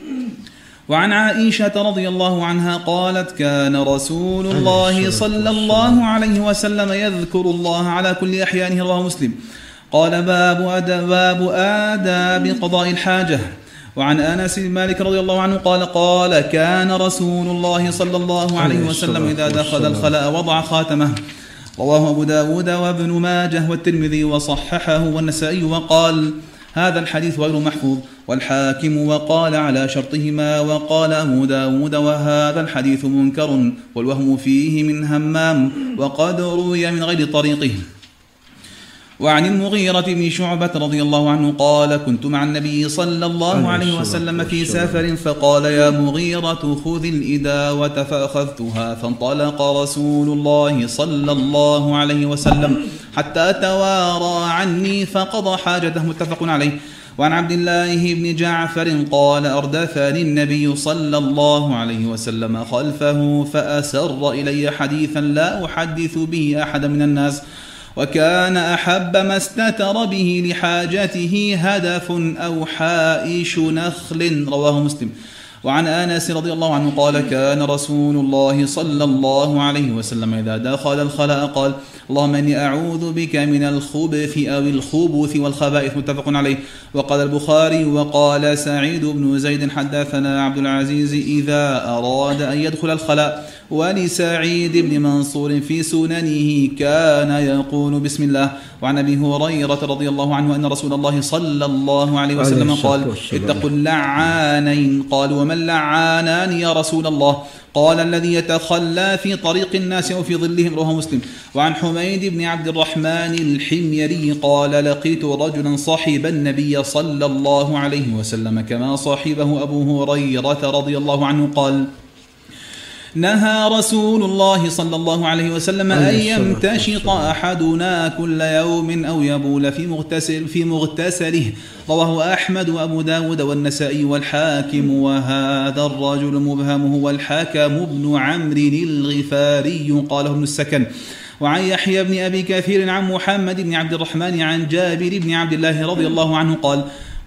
وعن عائشة رضي الله عنها قالت كان رسول الله صلى الله عليه وسلم يذكر الله على كل أحيانه رواه مسلم. قال باب أداب, باب آداب قضاء الحاجة. وعن أنس بن مالك رضي الله عنه قال قال كان رسول الله صلى الله عليه وسلم إذا دخل الخلاء وضع خاتمه. رواه أبو داود وابن ماجه والترمذي وصححه والنسائي وقال هذا الحديث غير محفوظ. والحاكم وقال على شرطهما وقال أبو داود وهذا الحديث منكر والوهم فيه من همام وقد روي من غير طريقه. وعن المغيرة بن شعبة رضي الله عنه قال كنت مع النبي صلى الله عليه وسلم في سفر فقال يا مغيرة خذ الإداوة فأخذتها فانطلق رسول الله صلى الله عليه وسلم حتى توارى عني فقضى حاجته. متفق عليه. وعن عبد الله بن جعفر قال أردفني النبي صلى الله عليه وسلم خلفه فأسر إلي حديثا لا أحدث به أحد من الناس. وكان أحب ما استتر به لحاجته هدف أو حائش نخل رواه مسلم. وعن آنس رضي الله عنه قال كان رسول الله صلى الله عليه وسلم إذا دخل الخلاء قال اللهم إني أعوذ بك من الخبث أو الخبث والخبائث. متفق عليه. وقال البخاري وقال سعيد بن زيد حدثنا عبد العزيز إذا أراد أن يدخل الخلاء. ولسعيد بن منصور في سننه كان يقول بسم الله. وعن أبي هريرة رضي الله عنه أن رسول الله صلى الله عليه وسلم قال اتقوا اللعانين. قال ومن لعانان يا رسول الله؟ قال الذي يتخلى في طريق الناس أو في ظلهم. رواه مسلم. وعن حميد بن عبد الرحمن الحميري قال لقيت رجلا صحب النبي صلى الله عليه وسلم كما صاحبه أبو هريرة رضي الله عنه قال نهى رسول الله صلى الله عليه وسلم أن يمتشط أحدنا كل يوم أو يبول في مغتسل في مغتسله. رواه أحمد وأبو داود والنسائي والحاكم. وهذا الرجل مبهم هو الحاكم بن عمرو الغفاري. قاله ابن السكن. وعن يحيى بن أبي كثير عن محمد بن عبد الرحمن عن جابر بن عبد الله رضي الله عنه قال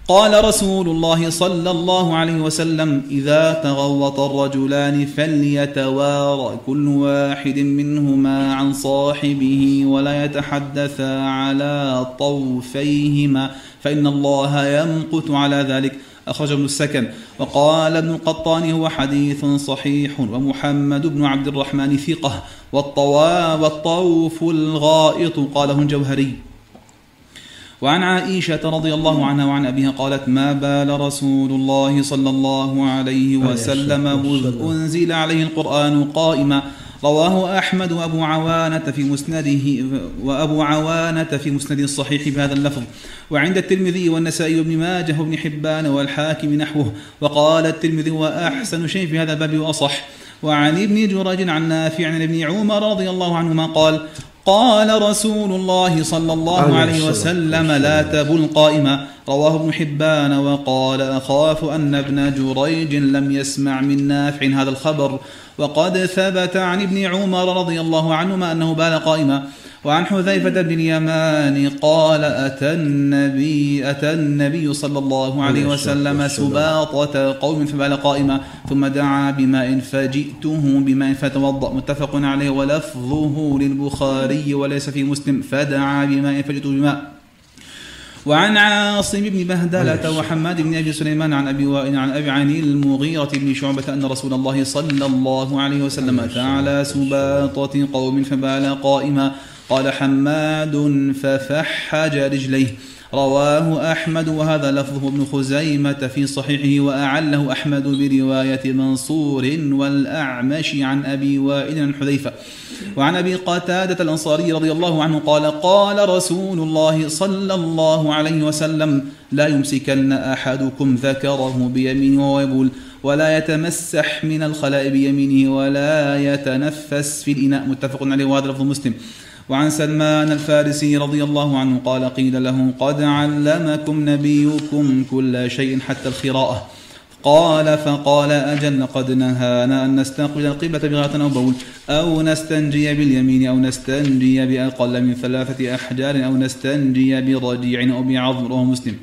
قال رسول الله صلى الله عليه وسلم إذا تغوط الرجلان فليتوارى كل واحد منهما عن صاحبه ولا يتحدثا على طوفيهما فإن الله يمقت على ذلك. أخرج ابن السكن. وقال ابن القطان هو حديث صحيح ومحمد بن عبد الرحمن ثقة والطواف والطوف الغائط. قاله الجوهري. وعن عائشة رضي الله عنها وعن أبيها قالت ما بال رسول الله صلى الله عليه وسلم مذ أنزل عليه القرآن قائما. رواه أحمد وأبو عوانة في مسنده وأبو عوانة في مسند الصحيح بهذا اللفظ. وعند الترمذي والنسائي وابن ماجه وابن حبان والحاكم نحوه. وقال الترمذي وأحسن شيء في هذا الباب وأصح. وعن ابن جرج عن نافع عن ابن عمر رضي الله عنهما قال قال رسول الله صلى الله عليه وسلم لا تبل قائما رواه ابن حبان وقال أخاف أن ابن جريج لم يسمع من نافع هذا الخبر. وقد ثبت عن ابن عمر رضي الله عنهما أنه بال قائما وعن حذيفة بن اليمان قال أتى النبي أتى النبي صلى الله عليه وسلم سباطة قوم فبال قائما ثم دعا بماء فجئته بماء فتوضأ. متفق عليه. ولفظه للبخاري وليس في مسلم. فدعا بماء فجئته بماء. وعن عاصم بن بهدلة وحماد بن أبي سليمان عن أبي وائل عن أبي عن المغيرة بن شعبة أن رسول الله صلى الله عليه وسلم أتى على سباطة قوم فبال قائما. قال حماد ففحج رجليه. رواه أحمد وهذا لفظه ابن خزيمة في صحيحه وأعله أحمد برواية منصور والأعمش عن أبي وائل عن حذيفة. وعن أبي قتادة الأنصاري رضي الله عنه قال قال رسول الله صلى الله عليه وسلم لا يمسكن أحدكم ذكره بيمينه وهو ولا يتمسح من الخلاء بيمينه ولا يتنفس في الإناء. متفق عليه وهذا لفظ مسلم. وعن سلمان الفارسي رضي الله عنه قال قيل له قد علمكم نبيكم كل شيء حتى الخراءة قال فقال أجل قد نهانا أن نستقبل القبلة بغاية أو بول أو نستنجي باليمين أو نستنجي بأقل من ثلاثة أحجار أو نستنجي برجيع أو بعظم رواه مسلم.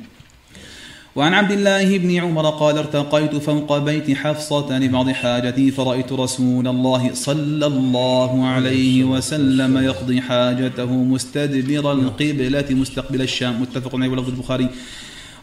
وعن عبد الله بن عمر قال ارتقيت فوق بيت حفصة لبعض حاجتي فرأيت رسول الله صلى الله عليه وسلم يقضي حاجته مستدبر القبلة مستقبل الشام. متفق عليه ولفظ البخاري.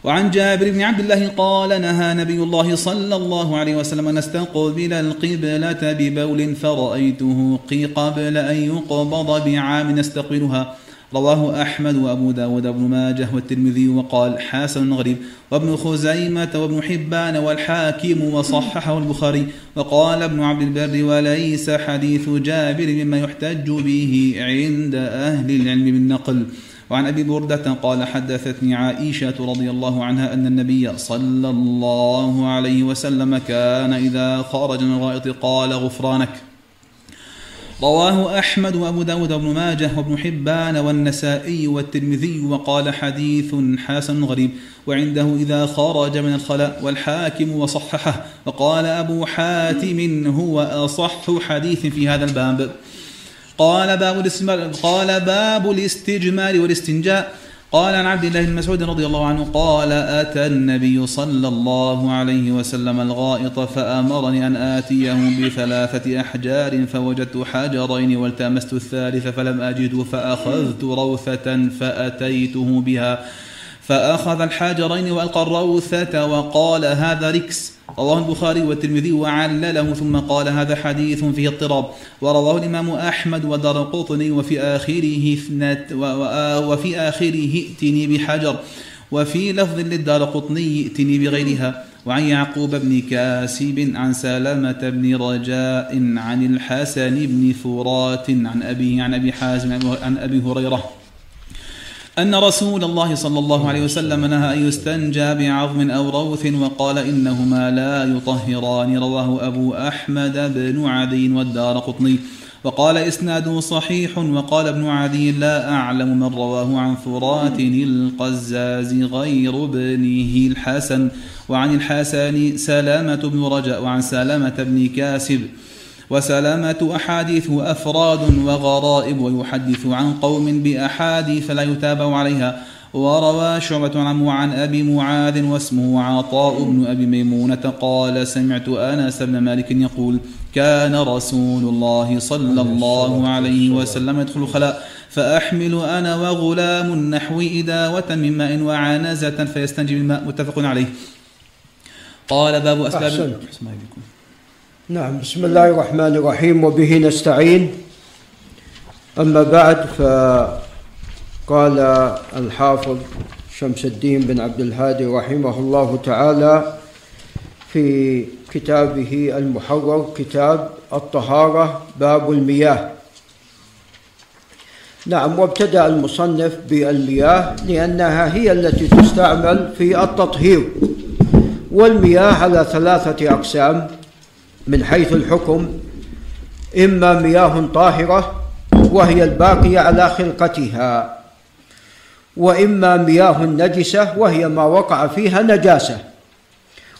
وعن جابر بن عبد الله قال نهى نبي الله صلى الله عليه وسلم أن نستقبل القبلة ببول فرأيته قبل أن يقبض بعام نستقبلها. رواه أحمد وأبو داود بن ماجه والترمذي وقال حسن غريب وابن خزيمة وابن حبان والحاكم وصححه البخاري. وقال ابن عبد البر وليس حديث جابر مما يحتج به عند أهل العلم بالنقل. وعن أبي بردة قال حدثتني عائشة رضي الله عنها أن النبي صلى الله عليه وسلم كان إذا خرج من الغائط قال غفرانك. رواه أحمد وأبو داود وابن ماجه وابن حبان والنسائي والترمذي وقال حديث حسن غريب وعنده إذا خرج من الخلاء والحاكم وصححه وقال أبو حاتم هو أصح حديث في هذا الباب. قال باب باب الاستجمار والاستنجاء. قال عن عبد الله بن مسعود رضي الله عنه قال أتى النبي صلى الله عليه وسلم الغائط فأمرني أن آتيه بثلاثة أحجار فوجدت حجرين والتمست الثالث فلم أجده فأخذت روثة فأتيته بها فأخذ الحجرين وألقى الروثة وقال هذا ركس رواه البخاري والترمذي وعلله ثم قال هذا حديث فيه اضطراب. ورواه الإمام أحمد ودار قطني وفي آخره وفي آخره ائتني بحجر وفي لفظ للدار قطني ائتني بغيرها. وعن يعقوب بن كاسب عن سلامة بن رجاء عن الحسن بن فرات عن أبيه عن أبي حازم عن أبي هريرة. أن رسول الله صلى الله عليه وسلم نهى أن يستنجى بعظم أو روث وقال إنهما لا يطهران. رواه أبو أحمد بن عدي والدار قطني. وقال إسناده صحيح وقال ابن عدي لا أعلم من رواه عن فرات القزاز غير ابنه الحسن. وعن الحسن سلامة بن رجاء وعن سلامة بن كاسب. وسلامة أحاديث أفراد وغرائب ويحدث عن قوم بأحاديث فلا يتابع عليها. وروى شعبة عنه عن أبي معاذ واسمه عطاء بن أبي ميمونة قال سمعت أنس بن مالك يقول كان رسول الله صلى الله عليه وسلم يدخل الخلاء فأحمل أنا وغلام نحو إداوة من ماء وعنزة فيستنجي بالماء متفق عليه. قال باب أسباب نعم بسم الله الرحمن الرحيم وبه نستعين. أما بعد قال الحافظ شمس الدين بن عبد الهادي رحمه الله تعالى في كتابه المحرر كتاب الطهارة باب المياه. نعم وابتدأ المصنف بالمياه لأنها هي التي تستعمل في التطهير. والمياه على ثلاثة أقسام من حيث الحكم إما مياه طاهرة وهي الباقية على خلقتها وإما مياه نجسة وهي ما وقع فيها نجاسة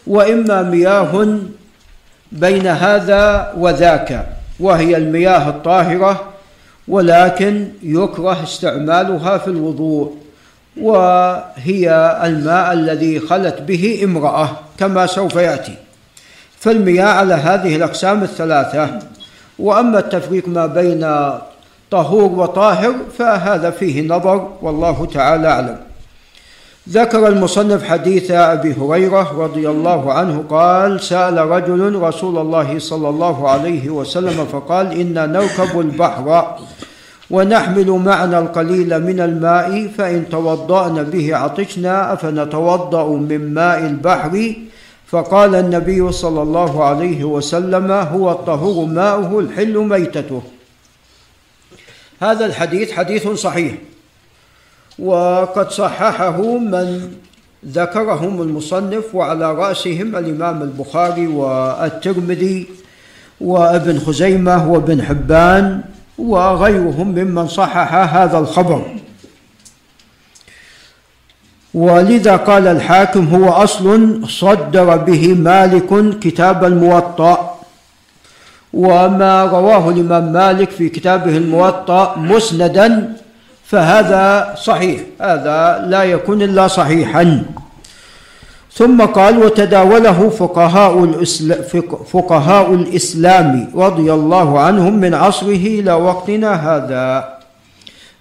وإما مياه بين هذا وذاك وهي المياه الطاهرة ولكن يكره استعمالها في الوضوء وهي الماء الذي خلت به امرأة كما سوف يأتي. فالمياه على هذه الأقسام الثلاثة. وأما التفريق ما بين طهور وطاهر فهذا فيه نظر والله تعالى أعلم. ذكر المصنف حديث أبي هريرة رضي الله عنه قال سأل رجل رسول الله صلى الله عليه وسلم فقال أنا نركب البحر ونحمل معنا القليل من الماء فإن توضأنا به عطشنا أفنتوضأ من ماء البحر؟ فقال النبي صلى الله عليه وسلم هو الطهور ماؤه الحل ميتته. هذا الحديث حديث صحيح. وقد صححه من ذكرهم المصنف وعلى رأسهم الإمام البخاري والترمذي وابن خزيمة وابن حبان وغيرهم ممن صحح هذا الخبر. ولذا قال الحاكم هو أصل صدر به مالك كتاب الموطأ. وما رواه الإمام مالك في كتابه الموطأ مسندا فهذا صحيح هذا لا يكون إلا صحيحا. ثم قال وتداوله فقهاء, فقهاء الإسلام رضي الله عنهم من عصره إلى وقتنا هذا.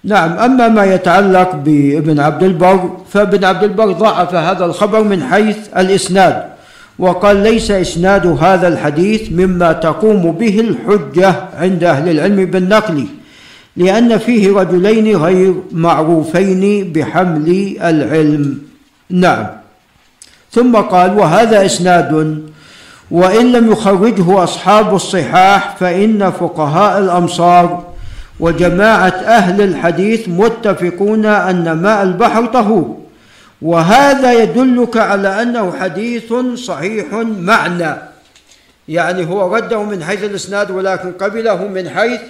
نعم أما ما يتعلق بابن عبد البر فابن عبد البر ضعف هذا الخبر من حيث الإسناد وقال ليس إسناد هذا الحديث مما تقوم به الحجة عند أهل العلم بالنقل لأن فيه رجلين غير معروفين بحمل العلم. نعم. ثم قال وهذا إسناد وإن لم يخرجه أصحاب الصحاح فإن فقهاء الأمصار وجماعة أهل الحديث متفقون أن ماء البحر طهور وهذا يدلك على أنه حديث صحيح معنى يعني هو رده من حيث الإسناد ولكن قبله من حيث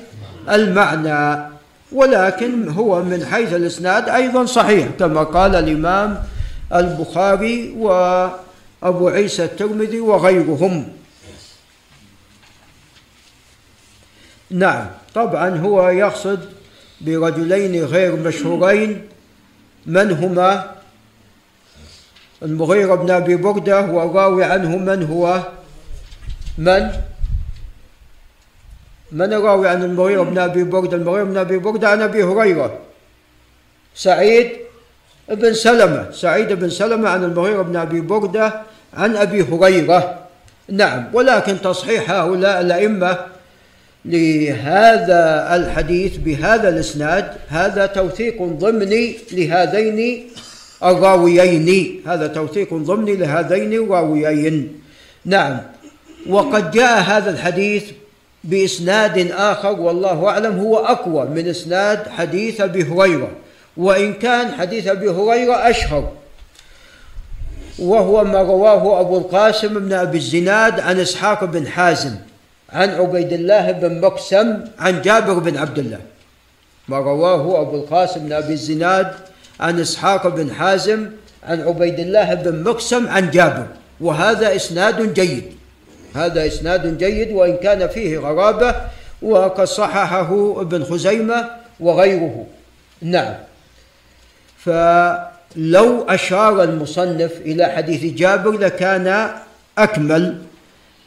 المعنى ولكن هو من حيث الإسناد أيضا صحيح كما قال الإمام البخاري وأبو عيسى الترمذي وغيرهم. نعم. طبعا هو يقصد برجلين غير مشهورين من هما؟ المغيرة بن أبي بردة والراوي عنه من هو؟ من؟ من الراوي عن المغيرة بن أبي بردة؟ المغيرة بن أبي بردة عن أبي هريرة. سعيد بن سلمة. سعيد بن سلمة عن المغيرة بن أبي بردة عن أبي هريرة. نعم. ولكن تصحيح هؤلاء الأئمة لهذا الحديث بهذا الإسناد هذا توثيق ضمني لهذين الراويين. هذا توثيق ضمني لهذين الراويين. نعم. وقد جاء هذا الحديث بإسناد آخر والله أعلم هو أقوى من إسناد حديث أبي هريرة. وإن كان حديث أبي هريرة أشهر وهو ما رواه أبو القاسم بن أبي الزناد عن إسحاق بن حازم. عن عبيد الله بن مقسم عن جابر بن عبد الله. ما رواه أبو القاسم بن أبي الزناد عن إسحاق بن حازم عن عبيد الله بن مقسم عن جابر. وهذا إسناد جيد. هذا إسناد جيد وإن كان فيه غرابة وقد صححه ابن خزيمة وغيره. نعم. فلو أشار المصنف إلى حديث جابر لكان أكمل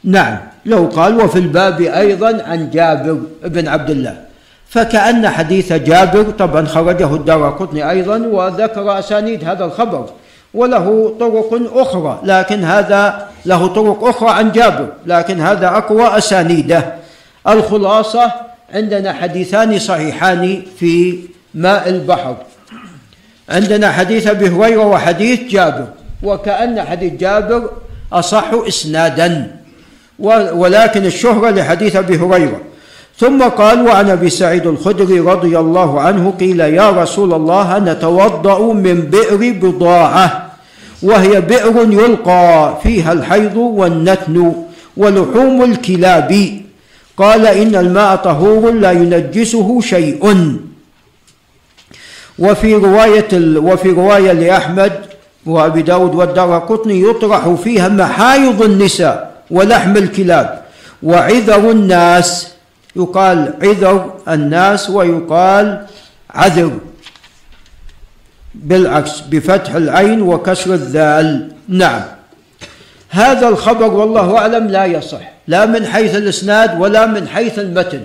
نعم. لو قال وفي الباب أيضا عن جابر بن عبد الله. فكأن حديث جابر طبعا خرجه الدار قطني أيضا وذكر أسانيد هذا الخبر وله طرق أخرى لكن هذا له طرق أخرى عن جابر لكن هذا أقوى أسانيده. الخلاصة عندنا حديثان صحيحان في ماء البحر. عندنا حديث أبي هريرة وحديث جابر وكأن حديث جابر أصح اسنادا. ولكن الشهرة لحديث أبي هريرة. ثم قال وعن أبي سعيد الخدري رضي الله عنه قيل يا رسول الله نتوضأ من بئر بضاعة وهي بئر يلقى فيها الحيض والنتن ولحوم الكلاب. قال إن الماء طهور لا ينجسه شيء. وفي رواية وفي رواية لأحمد وأبي داود والدار قطني يطرح فيها محايض النساء. ولحم الكلاب. وعذر الناس يقال عذر الناس ويقال عذر. بالعكس بفتح العين وكسر الذال. نعم. هذا الخبر والله أعلم لا يصح. لا من حيث الإسناد ولا من حيث المتن.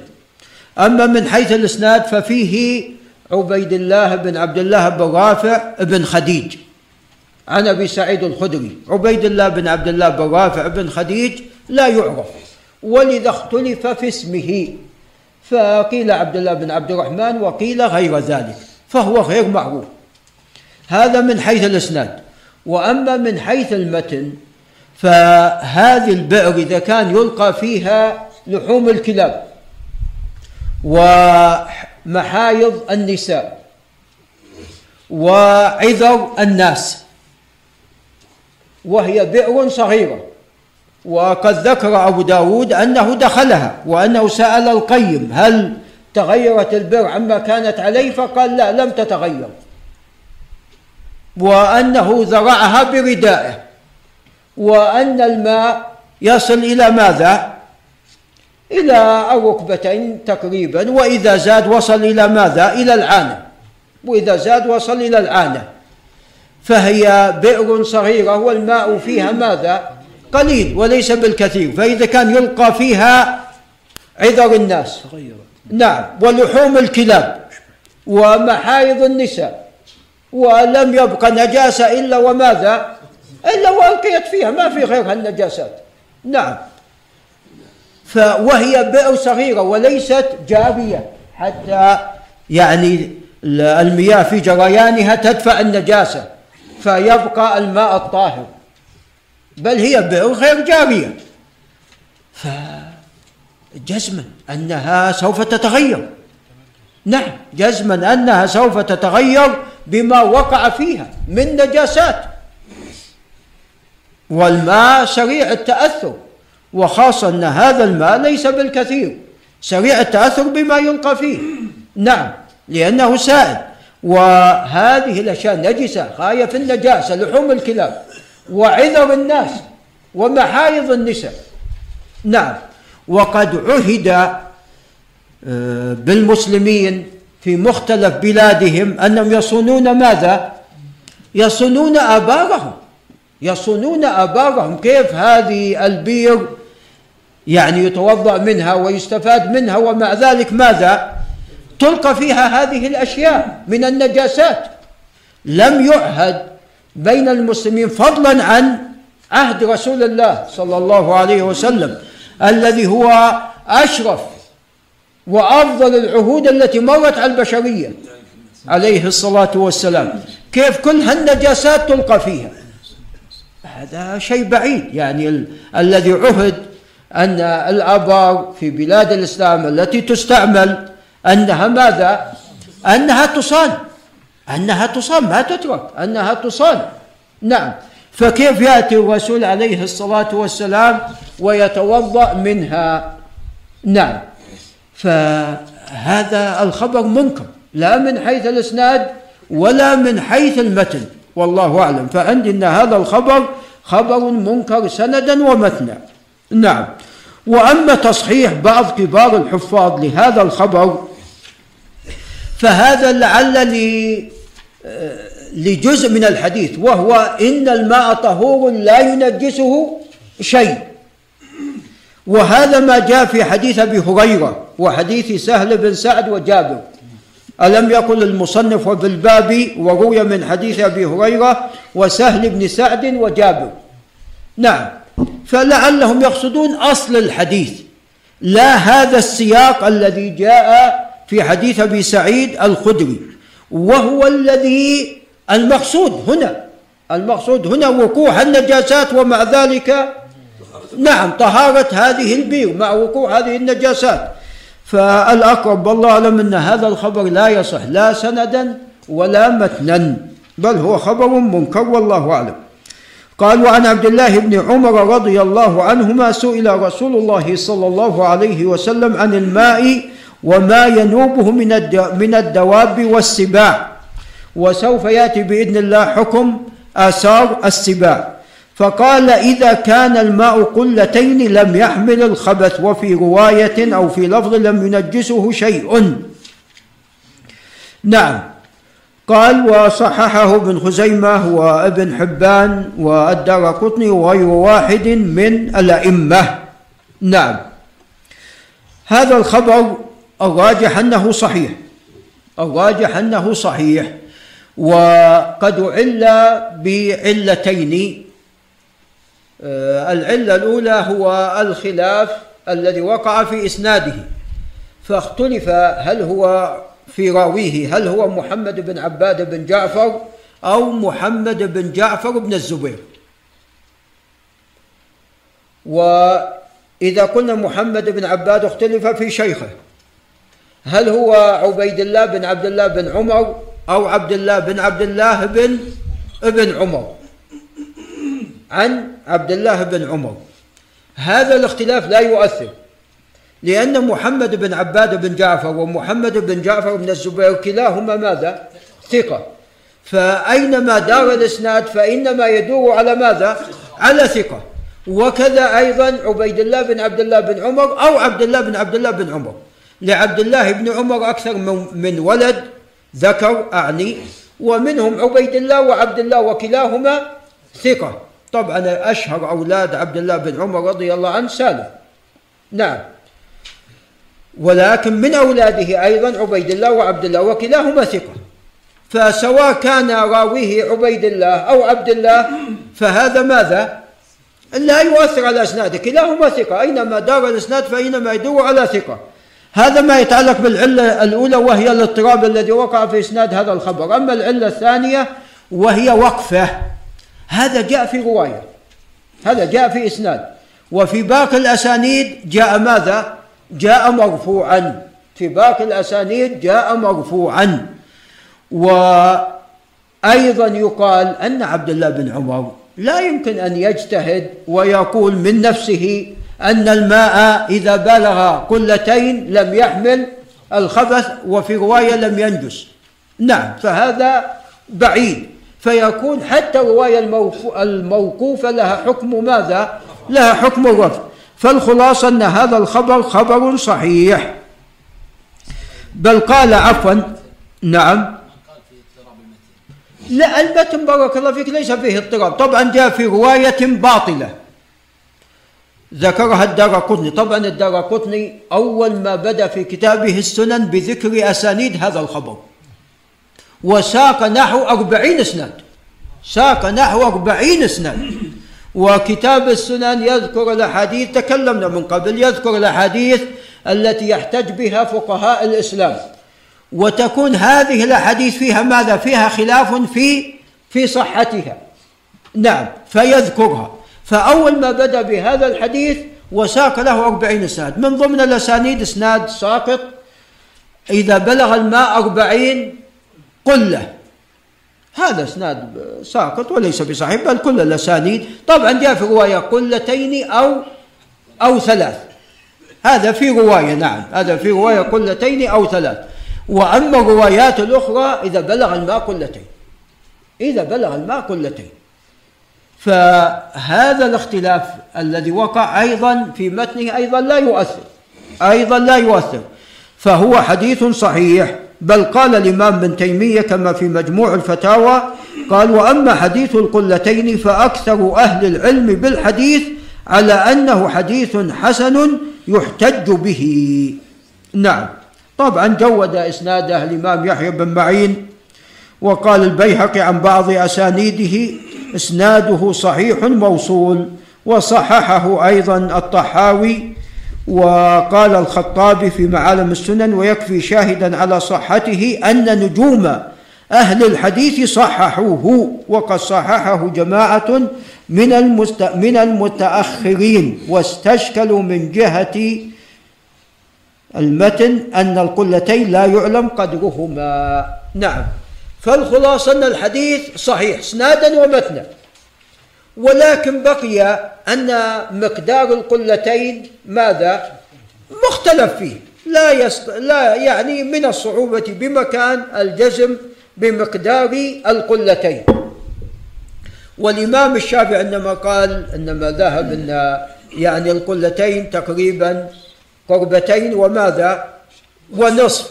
أما من حيث الإسناد ففيه عبيد الله بن عبد الله بن رافع بن خديج. عن أبي سعيد الخدري. عبيد الله بن عبد الله بن رافع بن خديج لا يعرف. ولذا اختلف في اسمه. فقيل عبد الله بن عبد الرحمن وقيل غير ذلك فهو غير معروف. هذا من حيث الإسناد. وأما من حيث المتن فهذه البئر إذا كان يلقى فيها لحوم الكلاب ومحايض النساء وعذر الناس. وهي بئر صغيرة. وقد ذكر أبو داود أنه دخلها وأنه سأل القيم هل تغيرت البئر عما كانت عليه؟ فقال لا لم تتغير. وأنه زرعها بردائه. وأن الماء يصل إلى ماذا؟ إلى الركبتين تقريبا وإذا زاد وصل إلى ماذا؟ إلى العانة. وإذا زاد وصل إلى العانة. فهي بئر صغيرة والماء فيها ماذا؟ قليل وليس بالكثير فإذا كان يلقى فيها عذر الناس نعم ولحوم الكلاب ومحايض النساء ولم يبق نجاسة إلا وماذا؟ إلا وألقيت فيها ما في غيرها النجاسات نعم وهي بئر صغيرة وليست جارية حتى يعني المياه في جريانها تدفع النجاسة فيبقى الماء الطاهر. بل هي بئر غير جارية. فجزما أنها سوف تتغير. نعم جزما أنها سوف تتغير بما وقع فيها من نجاسات. والماء سريع التأثر وخاصة أن هذا الماء ليس بالكثير. سريع التأثر بما يلقى فيه. نعم لأنه سائل. وهذه الأشياء نجسة غاية في النجاسة لحوم الكلاب وعذر الناس ومحايض النساء نعم وقد عهد آه، بالمسلمين في مختلف بلادهم أنهم يصونون ماذا؟ يصونون آبارهم يصونون آبارهم كيف هذه البير يعني يتوضأ منها ويستفاد منها ومع ذلك ماذا؟ تلقى فيها هذه الأشياء من النجاسات. لم يعهد بين المسلمين فضلا عن عهد رسول الله صلى الله عليه وسلم الذي هو أشرف وأفضل العهود التي مرت على البشرية عليه الصلاة والسلام. كيف كل هالنجاسات تلقى فيها؟ هذا شيء بعيد. يعني ال- الذي عهد أن الأبار في بلاد الإسلام التي تستعمل أنها ماذا؟ أنها تصان أنها تصان ما تترك. أنها تصان نعم. فكيف يأتي الرسول عليه الصلاة والسلام ويتوضأ منها؟ نعم. فهذا الخبر منكر. لا من حيث الإسناد ولا من حيث المتن. والله أعلم. فعندي أن هذا الخبر خبر منكر سندا ومتنا. نعم. وأما تصحيح بعض كبار الحفاظ لهذا الخبر فهذا لعل لجزء من الحديث وهو إن الماء طهور لا ينجسه شيء. وهذا ما جاء في حديث أبي هريرة وحديث سهل بن سعد وجابر. ألم يقل المصنف وبالباب وروي من حديث أبي هريرة وسهل بن سعد وجابر؟ نعم. فلعلهم يقصدون أصل الحديث لا هذا السياق الذي جاء في حديث أبي سعيد الخدري وهو الذي المقصود هنا المقصود هنا وقوع النجاسات ومع ذلك نعم طهارة هذه البير مع وقوع هذه النجاسات. فالأقرب والله أعلم أن هذا الخبر لا يصح لا سندا ولا متنا بل هو خبر منكر والله أعلم. قال وعن عبد الله بن عمر رضي الله عنهما سئل رسول الله صلى الله عليه وسلم عن الماء وما ينوبه من من الدواب والسباع. وسوف يأتي بإذن الله حكم آثار السباع. فقال إذا كان الماء قلتين لم يحمل الخبث وفي رواية أو في لفظ لم ينجسه شيء. نعم. قال وصححه ابن خزيمة وابن حبان والدار قطني وغير واحد من الأئمة. نعم. هذا الخبر الراجح أنه صحيح. الراجح أنه صحيح. وقد عل بعلتين. آه، العلة الأولى هو الخلاف الذي وقع في إسناده. فاختلف هل هو في راويه هل هو محمد بن عباد بن جعفر أو محمد بن جعفر بن الزبير. وإذا قلنا محمد بن عباد اختلف في شيخه. هل هو عبيد الله بن عبد الله بن عمر أو عبد الله بن عبد الله بن ابن عمر؟ عن عبد الله بن عمر. هذا الاختلاف لا يؤثر لأن محمد بن عباد بن جعفر ومحمد بن جعفر بن الزبير كلاهما ماذا؟ ثقة. فأينما دار الإسناد فإنما يدور على ماذا؟ على ثقة. وكذا أيضا عبيد الله بن عبد الله بن عمر أو عبد الله بن عبد الله بن عمر. لعبد الله بن عمر أكثر من ولد ذكر أعني. ومنهم عبيد الله وعبد الله وكلاهما ثقة. طبعا أشهر أولاد عبد الله بن عمر رضي الله عنه سالم. نعم. ولكن من أولاده أيضا عبيد الله وعبد الله وكلاهما ثقة. فسواء كان راويه عبيد الله أو عبد الله فهذا ماذا؟ لا يؤثر على اسناده كلاهما ثقة. أينما دار الإسناد فإنما يدور على ثقة. هذا ما يتعلق بالعلة الأولى وهي الاضطراب الذي وقع في إسناد هذا الخبر. أما العلة الثانية وهي وقفة. هذا جاء في رواية. هذا جاء في إسناد. وفي باقي الأسانيد جاء ماذا؟ جاء مرفوعا. في باقي الأسانيد جاء مرفوعا. وأيضا يقال أن عبد الله بن عمر لا يمكن أن يجتهد ويقول من نفسه أن الماء إذا بلغ قلتين لم يحمل الخبث وفي رواية لم ينجس. نعم فهذا بعيد. فيكون حتى الرواية الموقوفة لها حكم ماذا؟ لها حكم الرفض. فالخلاصة أن هذا الخبر خبر صحيح. بل قال عفوا نعم. لا المتن بارك الله فيك ليس فيه اضطراب. طبعا جاء في رواية باطلة. ذكرها الدار قطني. طبعا الدار قطني أول ما بدأ في كتابه السنن بذكر أسانيد هذا الخبر. وساق نحو أربعين اسناد ساق نحو أربعين اسناد وكتاب السنن يذكر الأحاديث تكلمنا من قبل يذكر الأحاديث التي يحتج بها فقهاء الإسلام. وتكون هذه الأحاديث فيها ماذا؟ فيها خلاف في في صحتها. نعم فيذكرها. فأول ما بدأ بهذا الحديث وساق له أربعين إسناد من ضمن الأسانيد إسناد ساقط. إذا بلغ الماء أربعين قلة هذا اسناد ساقط وليس بصحيح بل كل الأسانيد. طبعا جاء في رواية قلتين أو أو ثلاث. هذا في رواية نعم. هذا في رواية قلتين أو ثلاث. وأما الروايات الأخرى إذا بلغ الماء قلتين. إذا بلغ الماء قلتين. فهذا الاختلاف الذي وقع أيضا في متنه أيضا لا يؤثر أيضا لا يؤثر. فهو حديث صحيح بل قال الإمام ابن تيمية كما في مجموع الفتاوى قال وأما حديث القلتين فأكثر أهل العلم بالحديث على أنه حديث حسن يحتج به. نعم. طبعا جود إسناده الإمام يحيى بن معين وقال البيهقي عن بعض أسانيده إسناده صحيح موصول وصححه أيضا الطحاوي وقال الخطابي في معالم السنن ويكفي شاهدا على صحته أن نجوم أهل الحديث صححوه وقد صححه جماعة من المست من المتأخرين واستشكلوا من جهة المتن أن القلتين لا يعلم قدرهما. نعم. فالخلاصة أن الحديث صحيح إسنادا ومتنا. ولكن بقي أن مقدار القلتين ماذا؟ مختلف فيه. لا يست... لا يعني من الصعوبة بمكان الجزم بمقدار القلتين. والإمام الشافعي عندما قال إنما ذهب أن يعني القلتين تقريبا قربتين وماذا؟ ونصف.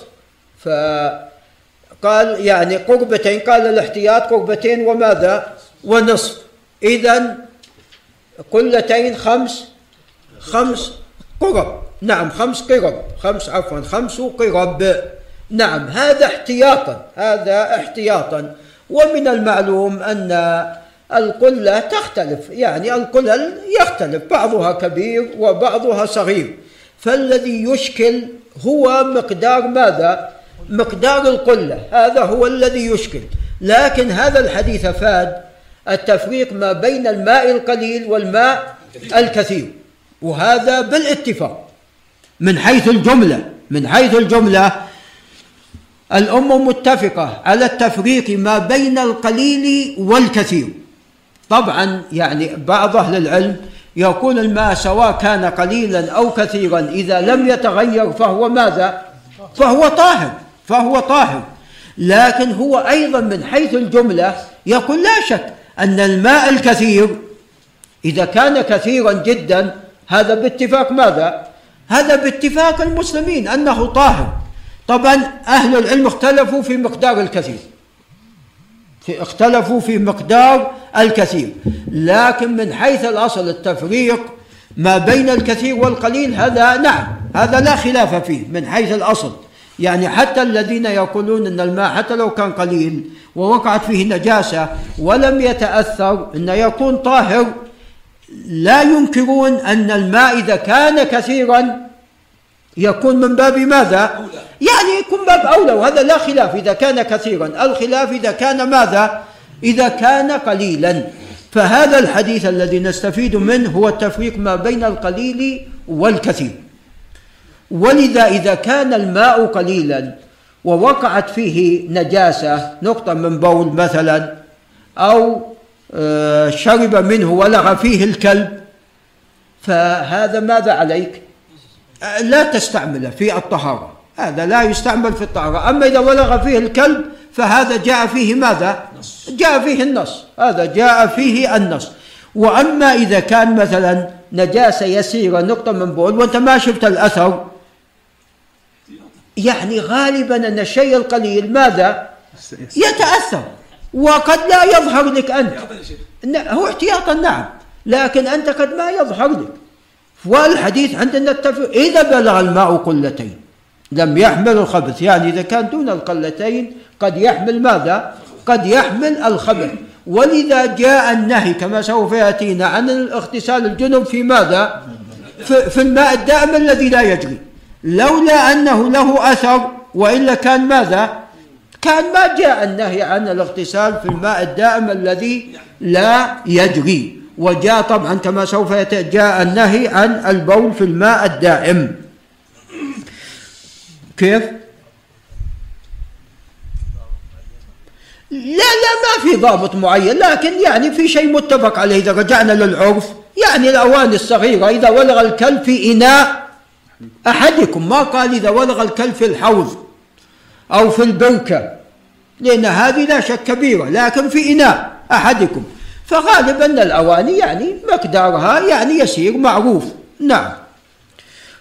فقال يعني قربتين قال الاحتياط قربتين وماذا؟ ونصف. إذا قلتين خمس خمس قرب. نعم خمس قرب. خمس عفوا خمس قرب. نعم هذا احتياطا هذا احتياطا. ومن المعلوم أن القلة تختلف. يعني القلل يختلف بعضها كبير وبعضها صغير. فالذي يشكل هو مقدار ماذا؟ مقدار القلة هذا هو الذي يشكل. لكن هذا الحديث فاد التفريق ما بين الماء القليل والماء الكثير وهذا بالاتفاق. من حيث الجملة من حيث الجملة الأمة متفقة على التفريق ما بين القليل والكثير. طبعا يعني بعض أهل العلم يقول الماء سواء كان قليلا أو كثيرا إذا لم يتغير فهو ماذا؟ فهو طاهر. فهو طاهر. لكن هو أيضا من حيث الجملة يقول لا شك أن الماء الكثير إذا كان كثيرا جدا هذا باتفاق ماذا؟ هذا باتفاق المسلمين أنه طاهر. طبعا أهل العلم اختلفوا في مقدار الكثير. اختلفوا في مقدار الكثير. لكن من حيث الأصل التفريق ما بين الكثير والقليل هذا نعم هذا لا خلاف فيه من حيث الأصل. يعني حتى الذين يقولون أن الماء حتى لو كان قليل ووقعت فيه نجاسة ولم يتأثر أن يكون طاهر لا ينكرون أن الماء إذا كان كثيرا يكون من باب ماذا؟ يعني يكون باب أولى وهذا لا خلاف. إذا كان كثيرا الخلاف إذا كان ماذا؟ إذا كان قليلا. فهذا الحديث الذي نستفيد منه هو التفريق ما بين القليل والكثير. ولذا إذا كان الماء قليلا ووقعت فيه نجاسة نقطة من بول مثلا أو آه، شرب منه ولغ فيه الكلب فهذا ماذا عليك؟ لا تستعمله في الطهارة. هذا لا يستعمل في الطهارة. أما إذا ولغ فيه الكلب فهذا جاء فيه ماذا؟ جاء فيه النص. هذا جاء فيه النص. وأما إذا كان مثلا نجاسة يسيرة نقطة من بول وأنت ما شفت الأثر يعني غالبا أن الشيء القليل ماذا؟ يتأثر. وقد لا يظهر لك أنت. هو احتياطا نعم. لكن أنت قد ما يظهر لك. والحديث عندنا التفريق إذا بلغ الماء قلتين لم يحمل الخبث. يعني إذا كان دون القلتين قد يحمل ماذا؟ قد يحمل الخبث. ولذا جاء النهي كما سوف يأتينا عن الاغتسال الجنب في ماذا؟ في الماء الدائم الذي لا يجري. لولا أنه له أثر وإلا كان ماذا؟ كان ما جاء النهي عن الاغتسال في الماء الدائم الذي لا يجري. وجاء طبعا كما سوف جاء النهي عن البول في الماء الدائم. كيف؟ لا لا ما في ضابط معين لكن يعني في شيء متفق عليه. إذا رجعنا للعرف يعني الأواني الصغيرة إذا ولغ الكلب في إناء أحدكم ما قال إذا ولغ الكلب في الحوض أو في البركة لأن هذه لا شك كبيرة لكن في إناء أحدكم. فغالبا الأواني يعني مقدارها يعني يسير معروف. نعم.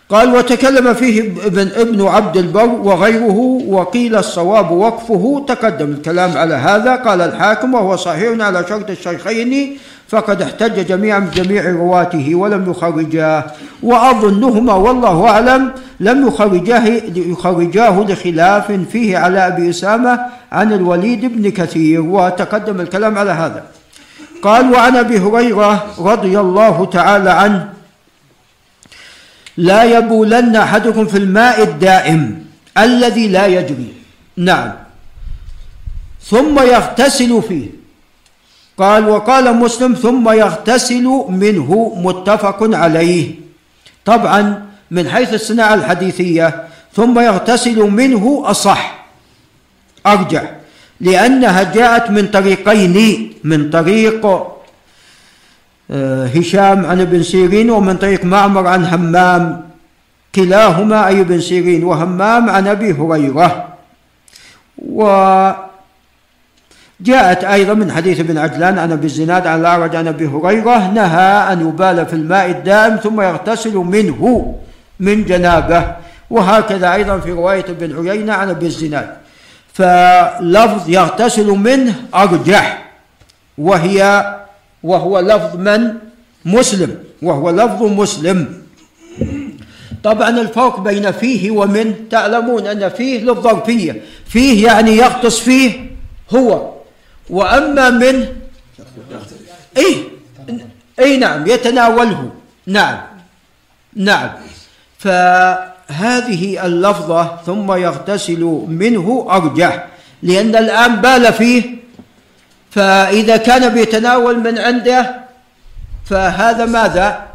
قال وتكلم فيه ابن, ابن عبد البر وغيره وقيل الصواب وقفه. تقدم الكلام على هذا. قال الحاكم وهو صحيح على شرط الشيخين فقد احتج جميعا بجميع رواته ولم يخرجاه. وأظنهما والله أعلم لم يخرجاه, يخرجاه لخلاف فيه على أبي أسامة عن الوليد بن كثير وتقدم الكلام على هذا. قال وعن أبي هريرة رضي الله تعالى عنه لا يبولن أحدكم في الماء الدائم الذي لا يجري. نعم. ثم يغتسل فيه. قال وقال مسلم ثم يغتسل منه متفق عليه. طبعا من حيث الصناعة الحديثية ثم يغتسل منه أصح. أرجع. لأنها جاءت من طريقين من طريق آه، هشام عن ابن سيرين ومن طريق معمر عن همام. كلاهما أي ابن سيرين وهمام عن أبي هريرة. وجاءت أيضا من حديث ابن عجلان عن أبي الزناد عن الأعرج عن أبي هريرة نهى أن يبال في الماء الدائم ثم يغتسل منه من جنابه. وهكذا أيضا في رواية ابن عيينة عن أبي الزناد فلفظ يغتسل منه أرجح. وهي وهو لفظ من؟ مسلم. وهو لفظ مسلم. طبعا الفرق بين فيه ومن تعلمون أن فيه للظرفية فيه يعني يغطس فيه هو. وأما من إيه؟ أي نعم يتناوله. نعم. نعم. فهذه اللفظة ثم يغتسل منه أرجح لأن الآن بال فيه. فإذا كان بيتناول من عنده فهذا ماذا؟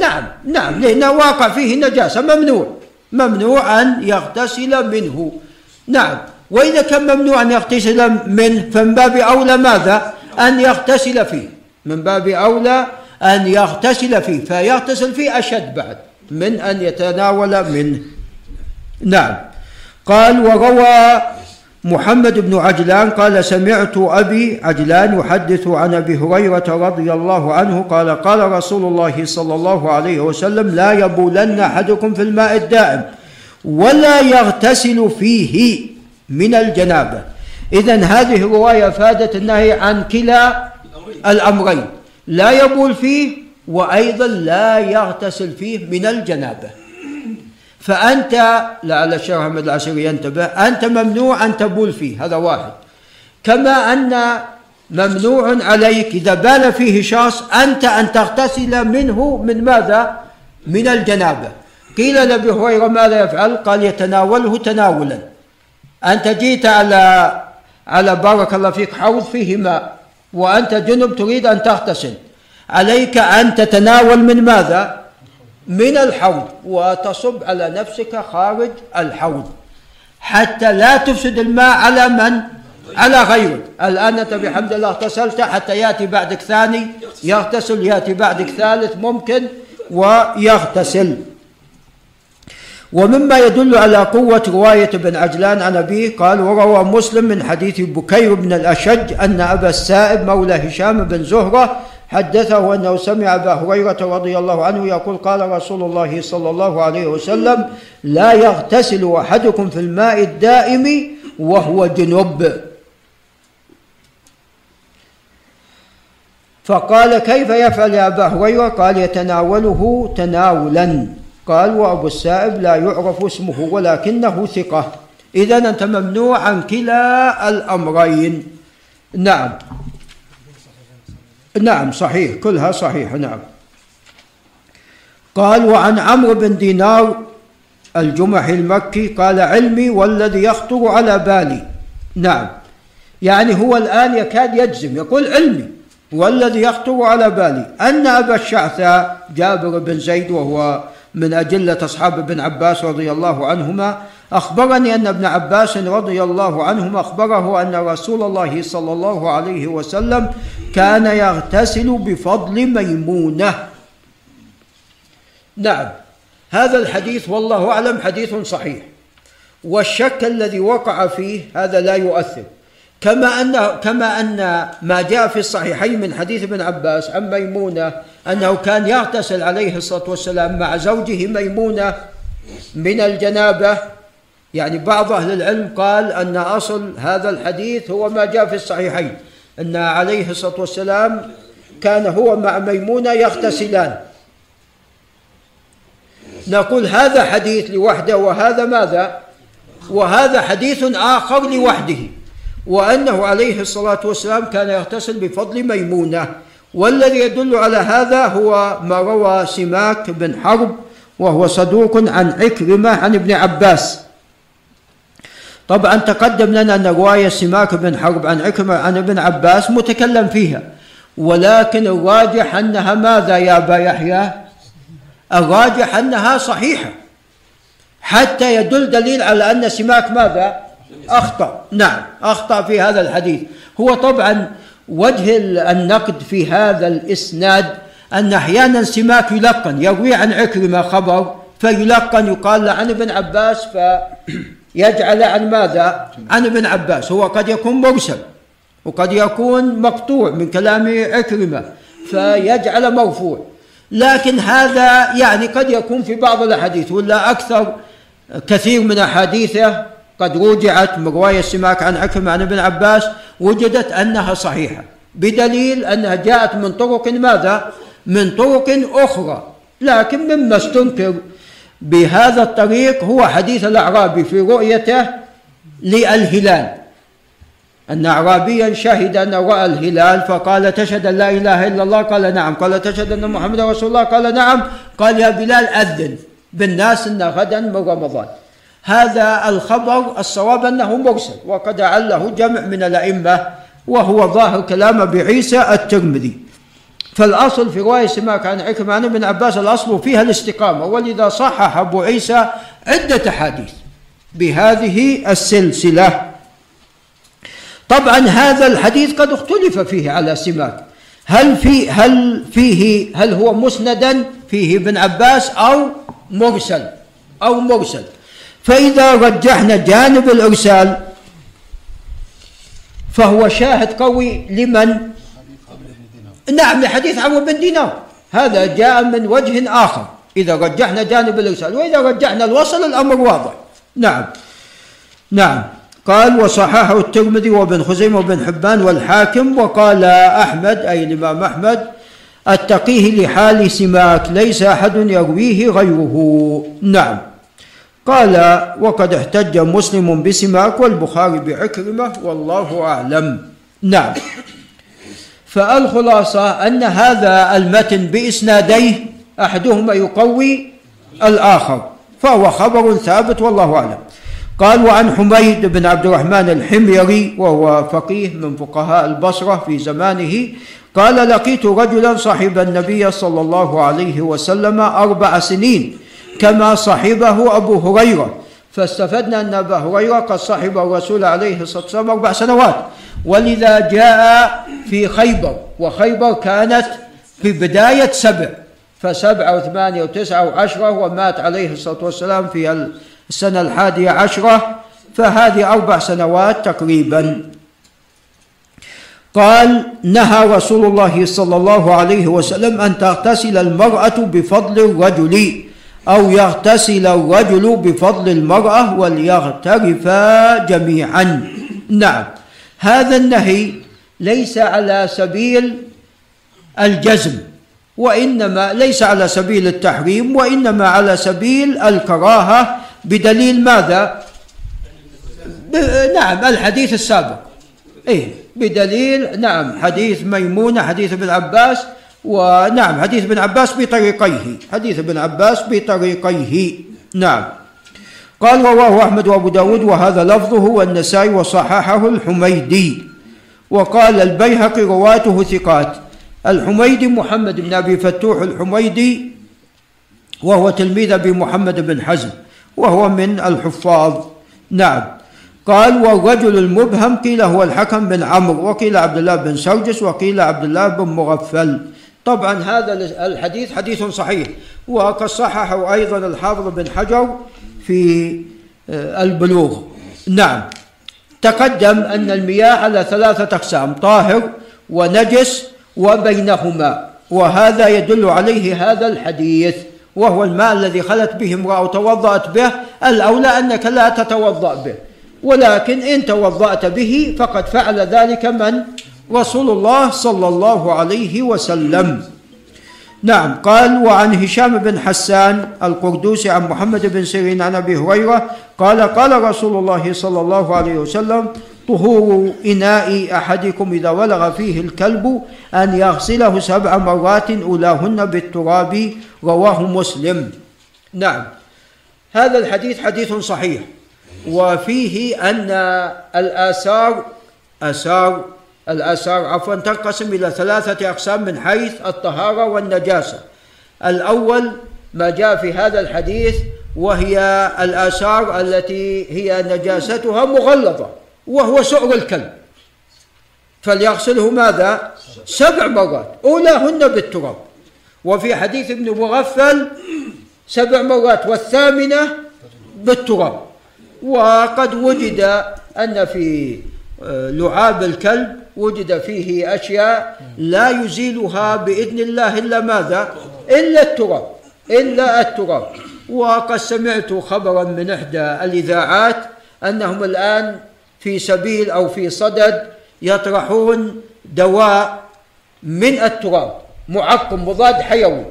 نعم نعم. لأنه واقع فيه نجاسة ممنوع. ممنوع أن يغتسل منه. نعم. وإذا كان ممنوع أن يغتسل منه فمن باب أولى ماذا؟ أن يغتسل فيه. من باب أولى أن يغتسل فيه. فيغتسل فيه أشد بعد. من أن يتناول منه. نعم. قال وروى محمد بن عجلان قال سمعت أبي عجلان يحدث عن أبي هريرة رضي الله عنه قال قال رسول الله صلى الله عليه وسلم لا يبولن أحدكم في الماء الدائم ولا يغتسل فيه. من الجنابة. إذا هذه الرواية فادت النهي عن كلا الأمرين. لا يبول فيه وأيضا لا يغتسل فيه من الجنابة. فأنت لعل الشيخ أحمد العسيري ينتبه أنت ممنوع أن تبول فيه هذا واحد. كما أن ممنوع عليك إذا بال فيه شخص أنت أن تغتسل منه من ماذا؟ من الجنابة. قيل لأبي هريرة ماذا يفعل؟ قال يتناوله تناولا. أنت جيت على على بارك الله فيك حوض فيه ماء وأنت جنب تريد أن تغتسل عليك أن تتناول من ماذا؟ من الحوض وتصب على نفسك خارج الحوض حتى لا تفسد الماء على من؟ على غيرك الآن أنت بحمد الله اغتسلت حتى يأتي بعدك ثاني يغتسل يأتي بعدك ثالث ممكن ويغتسل ومما يدل على قوة رواية ابن عجلان عن أبيه قال وروى مسلم من حديث بكير بن الأشج أن أبا السائب مولى هشام بن زهرة حدثه أنه سمع أبا هريرة رضي الله عنه يقول قال رسول الله صلى الله عليه وسلم لا يغتسل أحدكم في الماء الدائم وهو جنب فقال كيف يفعل يا أبا هريرة؟ قال يتناوله تناولا قال وأبو السائب لا يعرف اسمه ولكنه ثقة. إذا أنت ممنوع عن كلا الأمرين. نعم. نعم صحيح. كلها صحيحة. نعم. قال وعن عمرو بن دينار الجمحي المكي قال علمي والذي يخطر على بالي. نعم. يعني هو الآن يكاد يجزم يقول علمي والذي يخطر على بالي. أن أبا الشعثاء جابر بن زيد وهو من أجلة أصحاب ابن عباس رضي الله عنهما أخبرني أن ابن عباس رضي الله عنهما أخبره أن رسول الله صلى الله عليه وسلم كان يغتسل بفضل ميمونة. نعم هذا الحديث والله أعلم حديث صحيح والشك الذي وقع فيه هذا لا يؤثر. كما أن كما أن ما جاء في الصحيحين من حديث ابن عباس عن ميمونة أنه كان يغتسل عليه الصلاة والسلام مع زوجه ميمونة من الجنابة. يعني بعض أهل العلم قال أن أصل هذا الحديث هو ما جاء في الصحيحين أن عليه الصلاة والسلام كان هو مع ميمونة يغتسلان. نقول هذا حديث لوحده وهذا ماذا؟ وهذا حديث آخر لوحده. وأنه عليه الصلاة والسلام كان يغتسل بفضل ميمونة. والذي يدل على هذا هو ما روى سماك بن حرب وهو صدوق عن عكرمة عن ابن عباس. طبعا تقدم لنا أن رواية سماك بن حرب عن عكرمة عن ابن عباس متكلم فيها. ولكن الراجح أنها ماذا يا أبا يحيى؟ الراجح أنها صحيحة. حتى يدل دليل على أن سماك ماذا؟ أخطأ. نعم. أخطأ في هذا الحديث. هو طبعا وجه النقد في هذا الإسناد أن أحيانا سماك يلقن. يروي عن عكرمة خبر فيلقن. يقال له عن ابن عباس فيجعل عن ماذا؟ عن ابن عباس. هو قد يكون مرسل وقد يكون مقطوع من كلام عكرمة فيجعل مرفوع. لكن هذا يعني قد يكون في بعض الأحاديث ولا أكثر كثير من أحاديثه. قد رجعت من رواية سماك عن عكرمة عن ابن عباس وجدت أنها صحيحة. بدليل أنها جاءت من طرق ماذا؟ من طرق أخرى. لكن مما استنكر بهذا الطريق هو حديث الأعرابي في رؤيته للهلال. أن أعرابيا شهد أنه رأى الهلال فقال تشهد أن لا إله إلا الله؟ قال نعم. قال تشهد أن محمد رسول الله؟ قال نعم. قال يا بلال أذن. بالناس أن غدا من رمضان. هذا الخبر الصواب أنه مرسل وقد عله جمع من الأئمة وهو ظاهر كلام بعيسى الترمذي. فالأصل في رواية سماك عن عكرمة عن ابن عباس الأصل فيها الاستقامة. ولذا صحح أبو عيسى عدة حديث بهذه السلسلة. طبعا هذا الحديث قد اختلف فيه على سماك. هل في هل فيه هل هو مسندا فيه ابن عباس أو مرسل؟ أو مرسل. فإذا رجحنا جانب الأرسال فهو شاهد قوي لمن؟ نعم لحديث عمرو بن دينار. هذا جاء من وجه آخر. إذا رجحنا جانب الإرسال وإذا رجحنا الوصل الأمر واضح. نعم. نعم. قال وصححه الترمذي وابن خزيمة وابن حبان والحاكم وقال أحمد أي الإمام أحمد التقيه لحال سماك ليس أحد يرويه غيره. نعم. قال وقد احتج مسلم بسماك والبخاري بعكرمة والله أعلم. نعم. فالخلاصة أن هذا المتن بإسناديه أحدهما يقوي الآخر فهو خبر ثابت والله أعلم. قال وعن حميد بن عبد الرحمن الحميري وهو فقيه من فقهاء البصرة في زمانه قال لقيت رجلا صحب النبي صلى الله عليه وسلم أربع سنين كما صحبه أبو هريرة. فاستفدنا أن أبا هريرة قد صحب الرسول عليه الصلاة والسلام أربع سنوات. ولذا جاء في خيبر وخيبر كانت في بداية سبع. فسبعة وثمانية وتسعة وعشرة ومات عليه الصلاة والسلام في السنة الحادية عشرة. فهذه أربع سنوات تقريبا. قال نهى رسول الله صلى الله عليه وسلم أن تغتسل المرأة بفضل الرجل. أو يغتسل الرجل بفضل المرأة وليغترفا جميعا. نعم. هذا النهي ليس على سبيل الجزم وإنما ليس على سبيل التحريم وإنما على سبيل الكراهة. بدليل ماذا؟ نعم الحديث السابق. إيه بدليل نعم حديث ميمونة حديث ابن عباس ونعم. حديث ابن عباس بطريقيه. حديث ابن عباس بطريقيه. نعم. قال رواه أحمد وأبو داود وهذا لفظه والنسائي وصححه الحميدي. وقال البيهقي رواته ثقات. الحميدي محمد بن أبي فتوح الحميدي وهو تلميذ أبي محمد بن حزم وهو من الحفاظ. نعم. قال والرجل المبهم قيل هو الحكم بن عمرو وقيل عبد الله بن سرجس وقيل عبد الله بن مغفل. طبعا هذا الحديث حديث صحيح وقد صححه أيضا الحافظ بن حجر في آه، البلوغ. نعم. تقدم أن المياه على ثلاثة أقسام طاهر ونجس وبينهما وهذا يدل عليه هذا الحديث وهو الماء الذي خلت به امرأة توضأت به الأولى أنك لا تتوضأ به ولكن إن توضأت به فقد فعل ذلك من؟ رسول الله صلى الله عليه وسلم. نعم قال وعن هشام بن حسان القردوسي عن محمد بن سيرين عن أبي هريرة قال قال رسول الله صلى الله عليه وسلم طهور إناء أحدكم إذا ولغ فيه الكلب أن يغسله سبع مرات أولاهن بالتراب رواه مسلم. نعم هذا الحديث حديث صحيح. وفيه أن الآثار آثار الآثار عفوا تنقسم إلى ثلاثة أقسام من حيث الطهارة والنجاسة. الأول ما جاء في هذا الحديث وهي الآثار التي هي نجاستها مغلظة وهو سعر الكلب. فليغسله ماذا؟ سبع مرات أولاهن بالتراب. وفي حديث ابن مغفل سبع مرات والثامنة بالتراب. وقد وجد أن في آه، لعاب الكلب وجد فيه أشياء لا يزيلها بإذن الله إلا ماذا؟ إلا التراب إلا التراب. وقد سمعت خبرا من إحدى الإذاعات أنهم الآن في سبيل أو في صدد يطرحون دواء من التراب معقم مضاد حيوي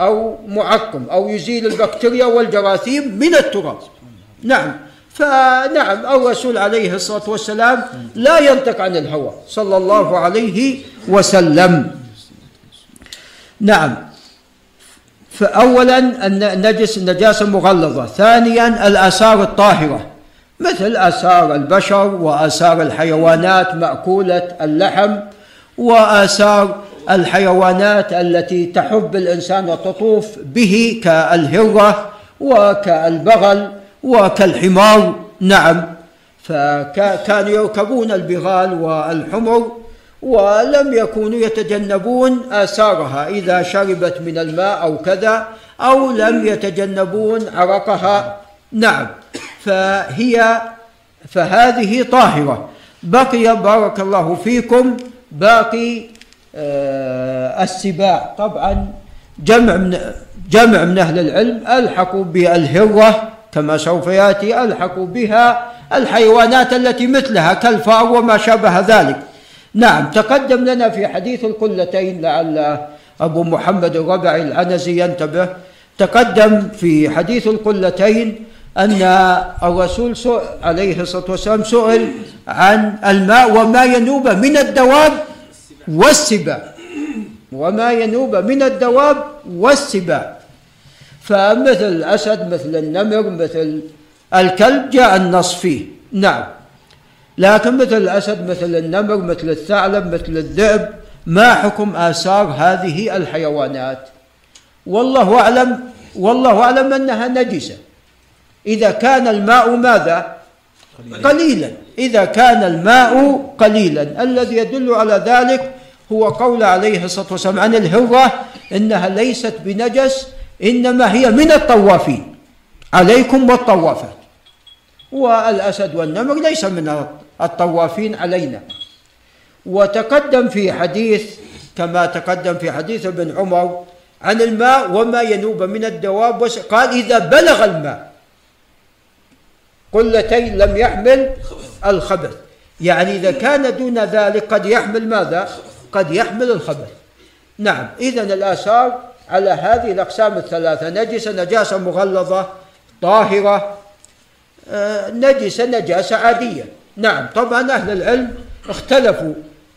أو معقم أو يزيل البكتيريا والجراثيم من التراب. نعم. فنعم الرسول عليه الصلاة والسلام لا ينطق عن الهوى صلى الله عليه وسلم. نعم. فأولا النجس النجاسة مغلظة ثانيا الآثار الطاهرة مثل آثار البشر وآثار الحيوانات مأكولة اللحم وآثار الحيوانات التي تحب الإنسان وتطوف به كالهرة وكالبغل وكالحمار نعم. فكانوا يركبون البغال والحمر ولم يكونوا يتجنبون آثارها. إذا شربت من الماء أو كذا أو لم يتجنبون عرقها نعم. فهي فهذه طاهرة. بقي بارك الله فيكم. باقي آه السباع. طبعا جمع من جمع من أهل العلم ألحقوا بالهرة. كما سوف يأتي ألحقوا بها الحيوانات التي مثلها كالفار وما شابه ذلك. نعم تقدم لنا في حديث القلتين لعل أبو محمد الربعي العنزي ينتبه. تقدم في حديث القلتين أن الرسول عليه الصلاة والسلام سئل عن الماء وما ينوب من الدواب والسباع وما ينوب من الدواب والسباع فمثل الأسد مثل النمر مثل الكلب جاء النص فيه. نعم. لكن مثل الأسد مثل النمر مثل الثعلب مثل الذئب ما حكم آثار هذه الحيوانات؟ والله أعلم والله أعلم أنها نجسة. إذا كان الماء ماذا؟ قليلا. إذا كان الماء قليلا. الذي يدل على ذلك هو قول عليه الصلاة والسلام عن الهرة إنها ليست بنجس إنما هي من الطوافين. عليكم والطوافات. والأسد والنمر ليس من الطوافين علينا. وتقدم في حديث كما تقدم في حديث ابن عمر عن الماء وما ينوب من الدواب قال إذا بلغ الماء قلتين لم يحمل الخبث. يعني إذا كان دون ذلك قد يحمل ماذا؟ قد يحمل الخبث. نعم إذا الآثار على هذه الأقسام الثلاثة. نجسة نجاسة مغلظة طاهرة آه، نجسة نجاسة عادية. نعم طبعا أهل العلم اختلفوا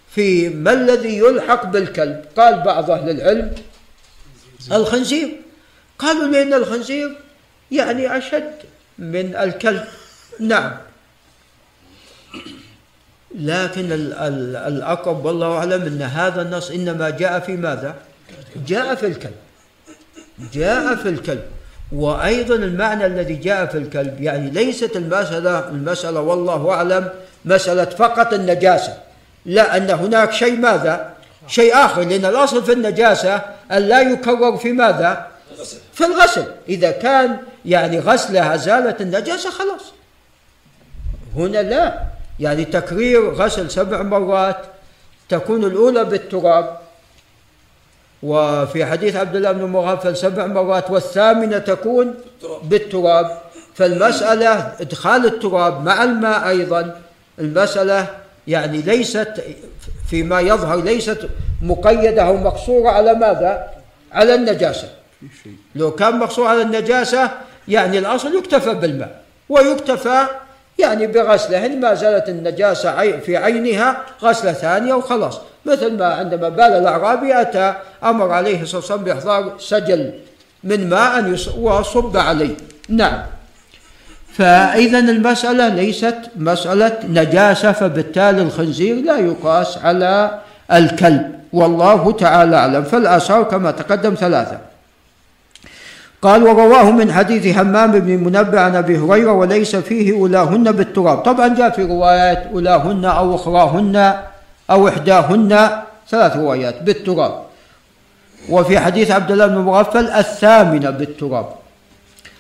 في ما الذي يلحق بالكلب. قال بعض أهل العلم الخنزير. قالوا لأن الخنزير يعني أشد من الكلب. نعم. لكن الأقرب والله أعلم أن هذا النص إنما جاء في ماذا؟ جاء في الكلب. جاء في الكلب. وأيضا المعنى الذي جاء في الكلب يعني ليست المسألة المسألة والله أعلم مسألة فقط النجاسة. لا أن هناك شيء ماذا؟ شيء آخر لأن الأصل في النجاسة أن لا يكرر في ماذا؟ في الغسل. إذا كان يعني غسلها زالت النجاسة خلاص. هنا لا. يعني تكرير غسل سبع مرات تكون الأولى بالتراب وفي حديث عبد الله بن مغفل سبع مرات والثامنة تكون بالتراب. فالمسألة إدخال التراب مع الماء أيضا المسألة يعني ليست فيما يظهر ليست مقيدة أو مقصورة على ماذا؟ على النجاسة. لو كان مقصور على النجاسة يعني الأصل يكتفى بالماء ويكتفى يعني بغسله إن ما زالت النجاسة في عينها غسلة ثانية وخلاص. مثل ما عندما بال الأعرابي أتى أمر عليه الصلاة والسلام بإحضار سجل من ماء وصب عليه. نعم. فإذا المسألة ليست مسألة نجاسة فبالتالي الخنزير لا يقاس على الكلب. والله تعالى أعلم. فالآثار كما تقدم ثلاثة. قال ورواه من حديث همام بن منبع عن أبي هريرة وليس فيه أولاهن بالتراب. طبعا جاء في روايات أولاهن أو أخراهن أو إحداهن ثلاث روايات بالتراب. وفي حديث عبد الله بن مغفل الثامنه بالتراب.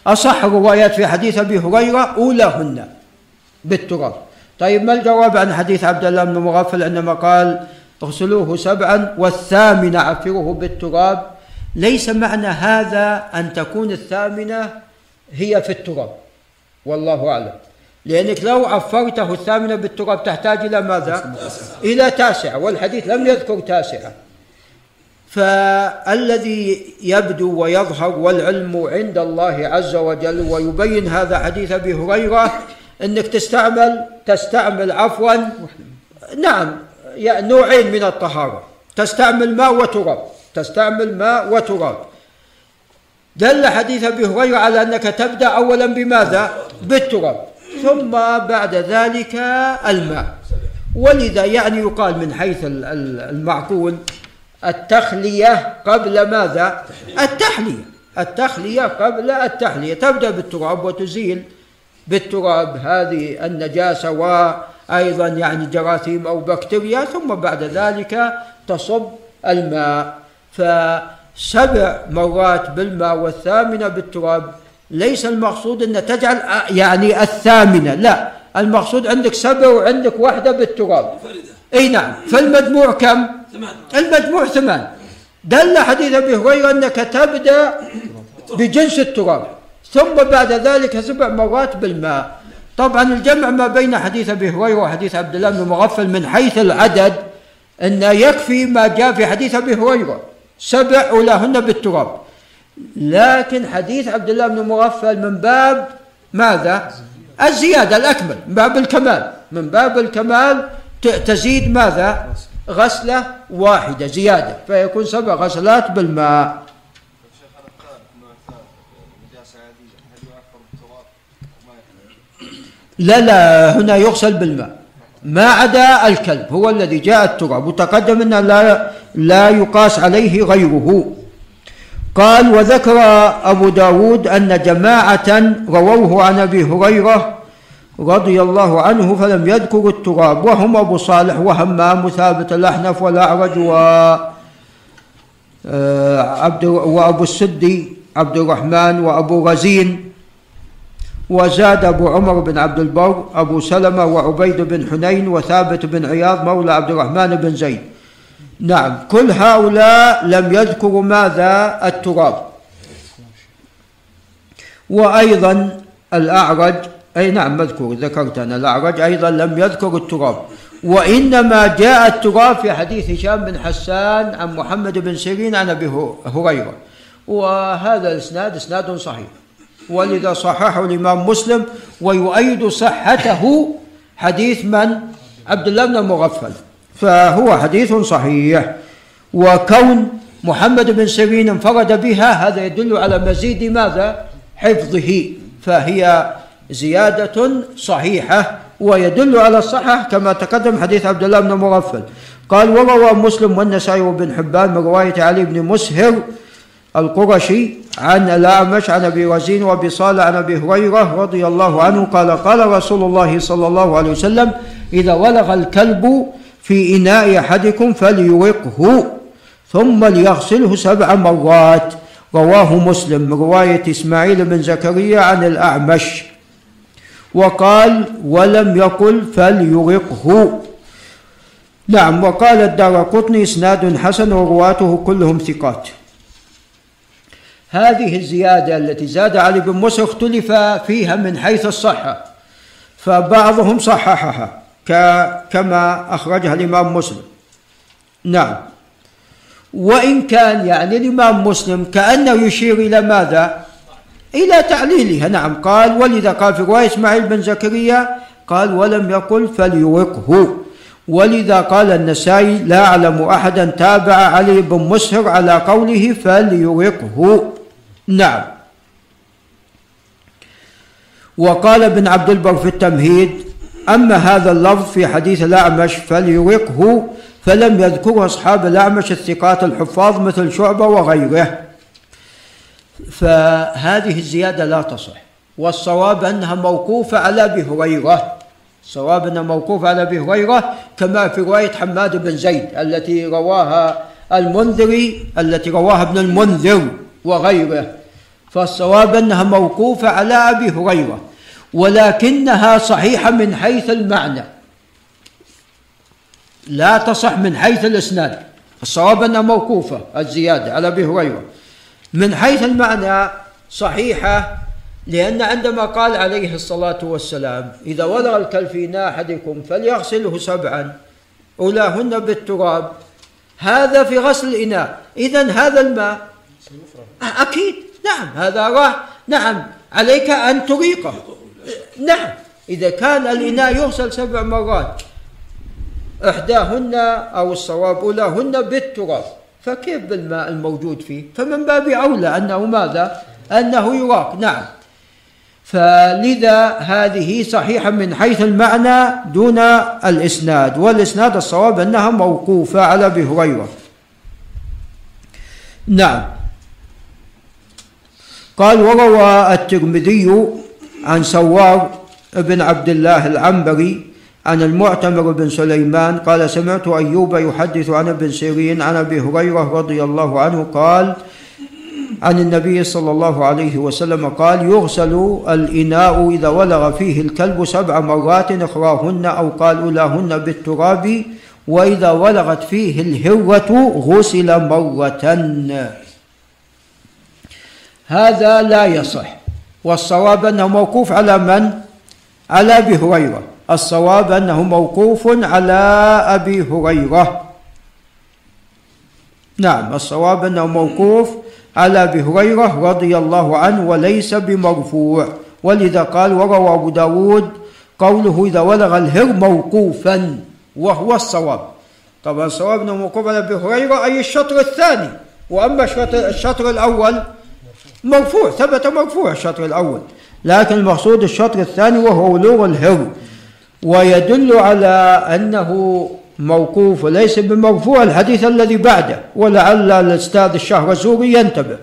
أصح الروايات في حديث أبي هريرة أولاهن بالتراب. طيب ما الجواب عن حديث عبد الله بن مغفل؟ عندما قال اغسلوه سبعا والثامنه عفروه بالتراب. ليس معنى هذا أن تكون الثامنة هي في التراب. والله أعلم. لأنك لو عفرته الثامنة بالتراب تحتاج إلى ماذا؟ إلى تاسعة. والحديث لم يذكر تاسعة. فالذي يبدو ويظهر والعلم عند الله عز وجل ويبين هذا حديث أبي هريرة إنك تستعمل تستعمل عفوا. نعم يعني نوعين من الطهارة. تستعمل ماء وتراب. تستعمل ماء وتراب. دل حديث أبي هريرة على أنك تبدأ اولا بماذا؟ بالتراب ثم بعد ذلك الماء. ولذا يعني يقال من حيث المعقول التخلية قبل ماذا؟ التحلية. التخلية قبل التحلية. تبدأ بالتراب وتزيل بالتراب. هذه النجاسة وأيضا يعني جراثيم أو بكتيريا ثم بعد ذلك تصب الماء. فسبع مرات بالماء والثامنة بالتراب ليس المقصود أن تجعل يعني الثامنة لا المقصود عندك سبع وعندك واحدة بالتراب. إي نعم. فالمجموع كم؟ المجموع ثمان. دل حديث أبي هريرة أنك تبدأ بجنس التراب ثم بعد ذلك سبع مرات بالماء. طبعا الجمع ما بين حديث أبي هريرة وحديث عبد الله بن مغفل من حيث العدد أن يكفي ما جاء في حديث أبي هريرة. سبع أولاهن بالتراب. لكن حديث عبد الله بن مغفل من باب ماذا؟ الزيادة الأكمل من باب الكمال. من باب الكمال تزيد ماذا؟ غسلة واحدة زيادة فيكون سبع غسلات بالماء. لا لا هنا يغسل بالماء. ما عدا الكلب هو الذي جاء التراب وتقدم أن لا, لا يقاس عليه غيره. قال وذكر أبو داود أن جماعة رووه عن أبي هريرة رضي الله عنه فلم يذكروا التراب وهم أبو صالح وهمام وثابت الأحنف والأعرج و آه، عبد وأبو السدي عبد الرحمن وأبو غزين وزاد أبو عمر بن عبد البر أبو سلمة وعبيد بن حنين وثابت بن عياض مولى عبد الرحمن بن زيد. نعم كل هؤلاء لم يذكروا ماذا؟ التراب. وأيضا الأعرج أي نعم مذكور ذكرت أنا الأعرج أيضا لم يذكر التراب. وإنما جاء التراب في حديث هشام بن حسان عن محمد بن سيرين عن أبي هريرة. وهذا الإسناد إسناد صحيح. ولذا صححه الإمام مسلم ويؤيد صحته حديث من؟ عبد الله بن المغفل. فهو حديث صحيح. وكون محمد بن سيرين انفرد بها هذا يدل على مزيد ماذا؟ حفظه. فهي زيادة صحيحة ويدل على الصحة كما تقدم حديث عبد الله بن مغفل قال وروى مسلم والنسائي وابن حبان من رواية علي بن مسهر القرشي عن الأعمش عن أبي وزين وأبي صالح عن أبي هريرة رضي الله عنه قال قال رسول الله صلى الله عليه وسلم إذا ولغ الكلب في إناء أحدكم فليوقه ثم ليغسله سبع مرات. رواه مسلم من رواية إسماعيل بن زكريا عن الأعمش. وقال ولم يقل فليرقه نعم وقال الدار قطني إسناد حسن ورواته كلهم ثقات. هذه الزيادة التي زاد علي بن موسى اختلف فيها من حيث الصحة فبعضهم صححها كما أخرجها الإمام مسلم. نعم. وإن كان يعني الإمام مسلم كأنه يشير إلى ماذا؟ إلى تعليلها. نعم. قال ولذا قال في رواية إسماعيل بن زكريا. قال ولم يقل فليوقه. ولذا قال النسائي لا أعلم أحدا تابع علي بن مسهر على قوله فليوقه. نعم. وقال ابن عبد البر في التمهيد أما هذا اللفظ في حديث الأعمش فليرقه فلم يذكره أصحاب الأعمش الثقات الحفاظ مثل شعبة وغيره. فهذه الزيادة لا تصح. والصواب أنها موقوفة على أبي هريرة. الصواب أنها موقوفة على أبي هريرة كما في رواية حماد بن زيد التي رواها المنذري التي رواها ابن المنذر. وغيره. فالصواب أنها موقوفة على أبي هريرة ولكنها صحيحة من حيث المعنى. لا تصح من حيث الإسناد. الصواب أنها موقوفة الزيادة على أبي هريرة. من حيث المعنى صحيحة لأن عندما قال عليه الصلاة والسلام إذا ولغ الكلب في أحدكم فليغسله سبعا أولاهن بالتراب. هذا في غسل الإناء. إذا هذا الماء أكيد. نعم. هذا راح نعم. عليك أن تريقه نعم. إذا كان الإناء يغسل سبع مرات إحداهن أو الصواب أولاهن بالتراب فكيف بالماء الموجود فيه؟ فمن باب أولى أنه ماذا؟ أنه يراق نعم. فلذا هذه صحيحة من حيث المعنى دون الإسناد والإسناد الصواب أنها موقوفة على أبي هريرة. نعم. قال وروى الترمذي عن سوار بن عبد الله العنبري عن المعتمر بن سليمان قال سمعت أيوب يحدث عن ابن سيرين عن أبي هريرة رضي الله عنه قال عن النبي صلى الله عليه وسلم قال يغسل الإناء إذا ولغ فيه الكلب سبع مرات إخراهن أو قال أولاهن بالتراب وإذا ولغت فيه الهرة غسل مرة. هذا لا يصح. والصواب أنه موقوف على من؟ على أبي هريرة. الصواب أنه موقوف على أبي هريرة. نعم الصواب أنه موقوف على أبي هريرة رضي الله عنه وليس بمرفوع. ولذا قال وروى أبو داود قوله إذا ولغ الهر موقوفا وهو الصواب. طبعا الصواب أنه موقوف على أبي هريرة أي الشطر الثاني. وأما الشطر الأول مرفوع ثبت مرفوع الشطر الأول لكن المقصود الشطر الثاني وهو ولوغ الهر ويدل على أنه موقوف وليس بمرفوع الحديث الذي بعده ولعل الأستاذ الشهرزوري ينتبه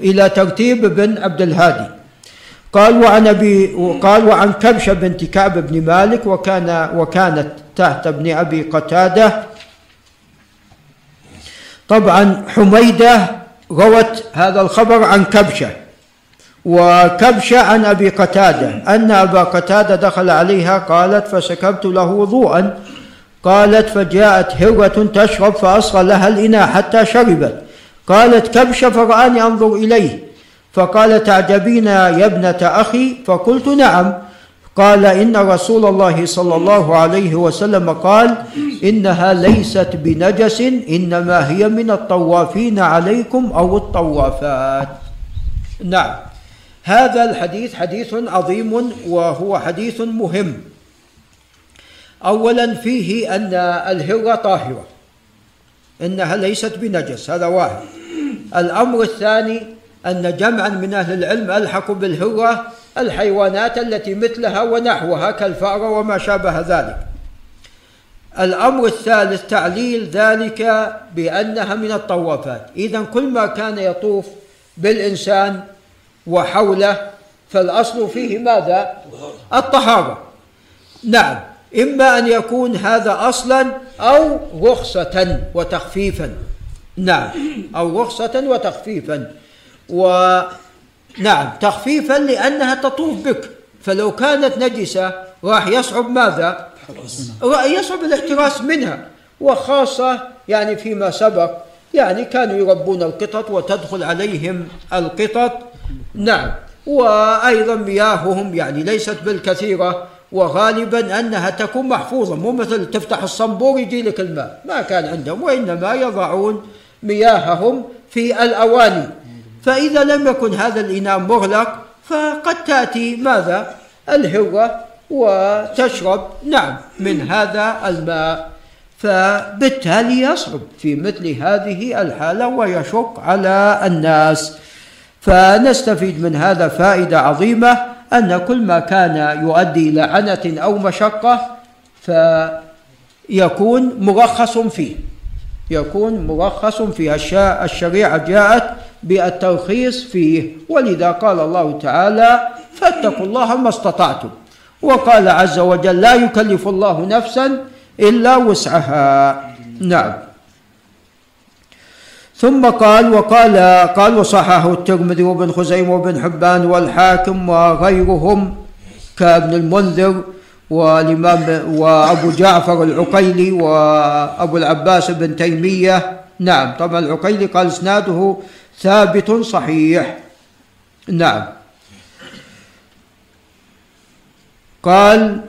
إلى ترتيب بن عبد الهادي. قال وعن أبي وقال وعن كبشة بنت كعب بن مالك وكان وكانت تحت ابن أبي قتادة طبعا حميدة روت هذا الخبر عن كبشة. وكبشة عن أبي قتادة. أن أبا قتادة دخل عليها قالت فسكبت له وضوءا قالت فجاءت هرة تشرب فأصغى لها الإناء حتى شربت. قالت كبشة فرآني أنظر إليه. فقال تعجبين يا ابنة أخي؟ فقلت نعم. قال إن رسول الله صلى الله عليه وسلم قال إنها ليست بنجس إنما هي من الطوافين عليكم أو الطوافات. نعم. هذا الحديث حديث عظيم وهو حديث مهم. اولا فيه أن الهرة طاهرة. إنها ليست بنجس هذا واحد. الأمر الثاني أن جمعا من أهل العلم ألحقوا بالهرة الحيوانات التي مثلها ونحوها كالفأر وما شابه ذلك. الأمر الثالث تعليل ذلك بأنها من الطوافات. إذا كل ما كان يطوف بالإنسان وحوله فالأصل فيه ماذا؟ الطهارة. نعم إما أن يكون هذا أصلا أو رخصة وتخفيفا. نعم أو رخصة وتخفيفا. ونعم تخفيفا لأنها تطوف بك. فلو كانت نجسة راح يصعب ماذا؟ يصعب الاحتراس منها. وخاصة يعني فيما سبق يعني كانوا يربون القطط وتدخل عليهم القطط. نعم. وأيضا مياههم يعني ليست بالكثيرة. وغالبا أنها تكون محفوظة مو مثل تفتح الصنبور يجي لك الماء. ما كان عندهم وإنما يضعون مياههم في الأواني. فإذا لم يكن هذا الإناء مغلق فقد تأتي ماذا؟ الهرة وتشرب. نعم من هذا الماء. فبالتالي يصعب في مثل هذه الحالة ويشق على الناس. فنستفيد من هذا فائدة عظيمة أن كل ما كان يؤدي إلى عنة أو مشقة فيكون مرخص فيه. يكون مرخص فيه. الشريعة جاءت بالترخيص فيه. ولذا قال الله تعالى فاتقوا الله ما استطعتم. وقال عز وجل لا يكلف الله نفسا إلا وسعها. نعم. ثم قال وقال قال وصححه الترمذي وابن خزيمة وابن حبان والحاكم وغيرهم كابن المنذر والإمام وأبو جعفر العقيلي وأبو العباس بن تيمية. نعم. طبعا العقيلي قال إسناده ثابت صحيح. نعم. قال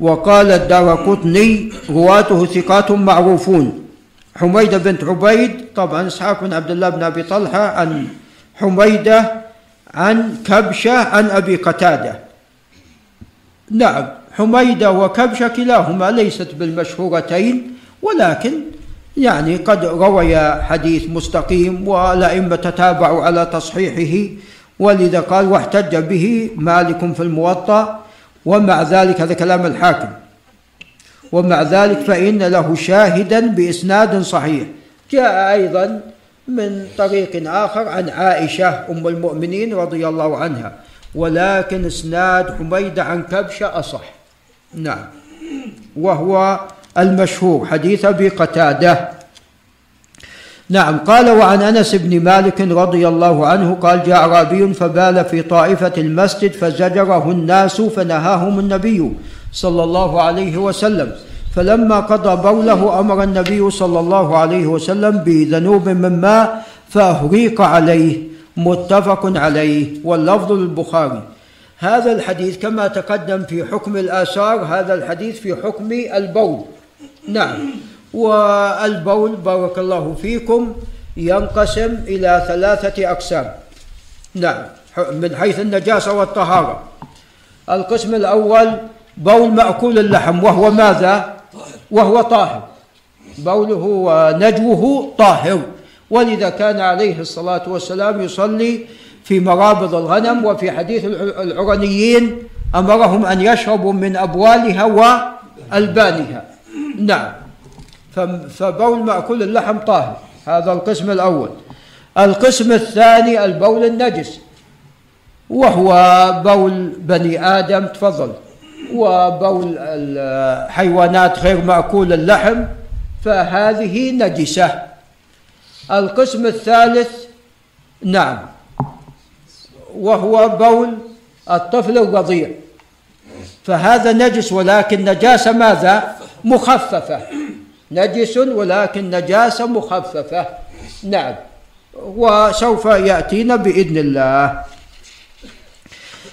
وقال الدار قطني رواته ثقات معروفون. حميدة بنت عبيد طبعا إسحاق بن عبد الله بن أبي طلحة عن حميدة عن كبشة عن أبي قتادة. نعم حميدة وكبشة كلاهما ليست بالمشهورتين ولكن يعني قد روي حديث مستقيم والأئمة تتابعوا على تصحيحه ولذا قال واحتج به مالك في الموطأ ومع ذلك هذا كلام الحاكم. ومع ذلك فإن له شاهدا بإسناد صحيح. جاء أيضا من طريق آخر عن عائشة أم المؤمنين رضي الله عنها ولكن إسناد حميدة عن كبشة أصح. نعم. وهو المشهور حديث أبي قتادة. نعم قال وعن أنس بن مالك رضي الله عنه قال جاء أعرابي فبال في طائفة المسجد فزجره الناس فنهاهم النبي صلى الله عليه وسلم. فلما قضى بوله أمر النبي صلى الله عليه وسلم بذنوب من ماء فأهريق عليه. متفق عليه واللفظ للبخاري. هذا الحديث كما تقدم في حكم الآثار هذا الحديث في حكم البول. نعم. والبول بارك الله فيكم ينقسم إلى ثلاثة أقسام. نعم. من حيث النجاسة والطهارة. القسم الأول بول مأكول اللحم وهو ماذا؟ وهو طاهر. بوله ونجوه طاهر. ولذا كان عليه الصلاة والسلام يصلي في مرابض الغنم وفي حديث العرنيين أمرهم أن يشربوا من أبوالها وألبانها. نعم. فبول مأكول اللحم طاهر هذا القسم الأول. القسم الثاني البول النجس. وهو بول بني آدم تفضل. وبول الحيوانات غير مأكول اللحم. فهذه نجسة. القسم الثالث نعم. وهو بول الطفل الرضيع فهذا نجس ولكن نجاسة ماذا؟ مخففة. نجس ولكن نجاسة مخففة. نعم. وسوف يأتينا بإذن الله.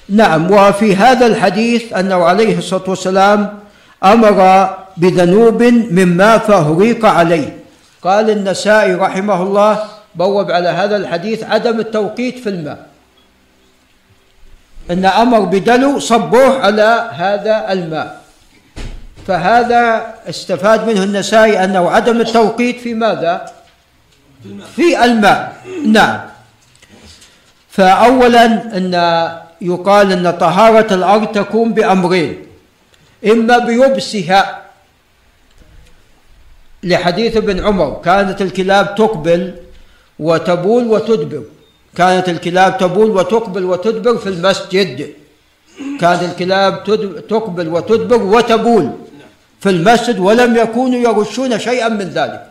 نعم. وفي هذا الحديث أنه عليه الصلاة والسلام أمر بذنوب مما فهريق عليه. قال النسائي رحمه الله بوب على هذا الحديث عدم التوقيت في الماء. أن أمر بدلو صبوه على هذا الماء. فهذا استفاد منه النسائي أنه عدم التوقيت في ماذا؟ في الماء. نعم. فأولا أن يقال أن طهارة الأرض تكون بأمرين. إما بيبسها. لحديث ابن عمر كانت الكلاب تقبل وتبول وتدبر. كانت الكلاب تبول وتقبل وتدبر في المسجد. كانت الكلاب تقبل وتدبر وتبول. في المسجد ولم يكونوا يرشون شيئا من ذلك.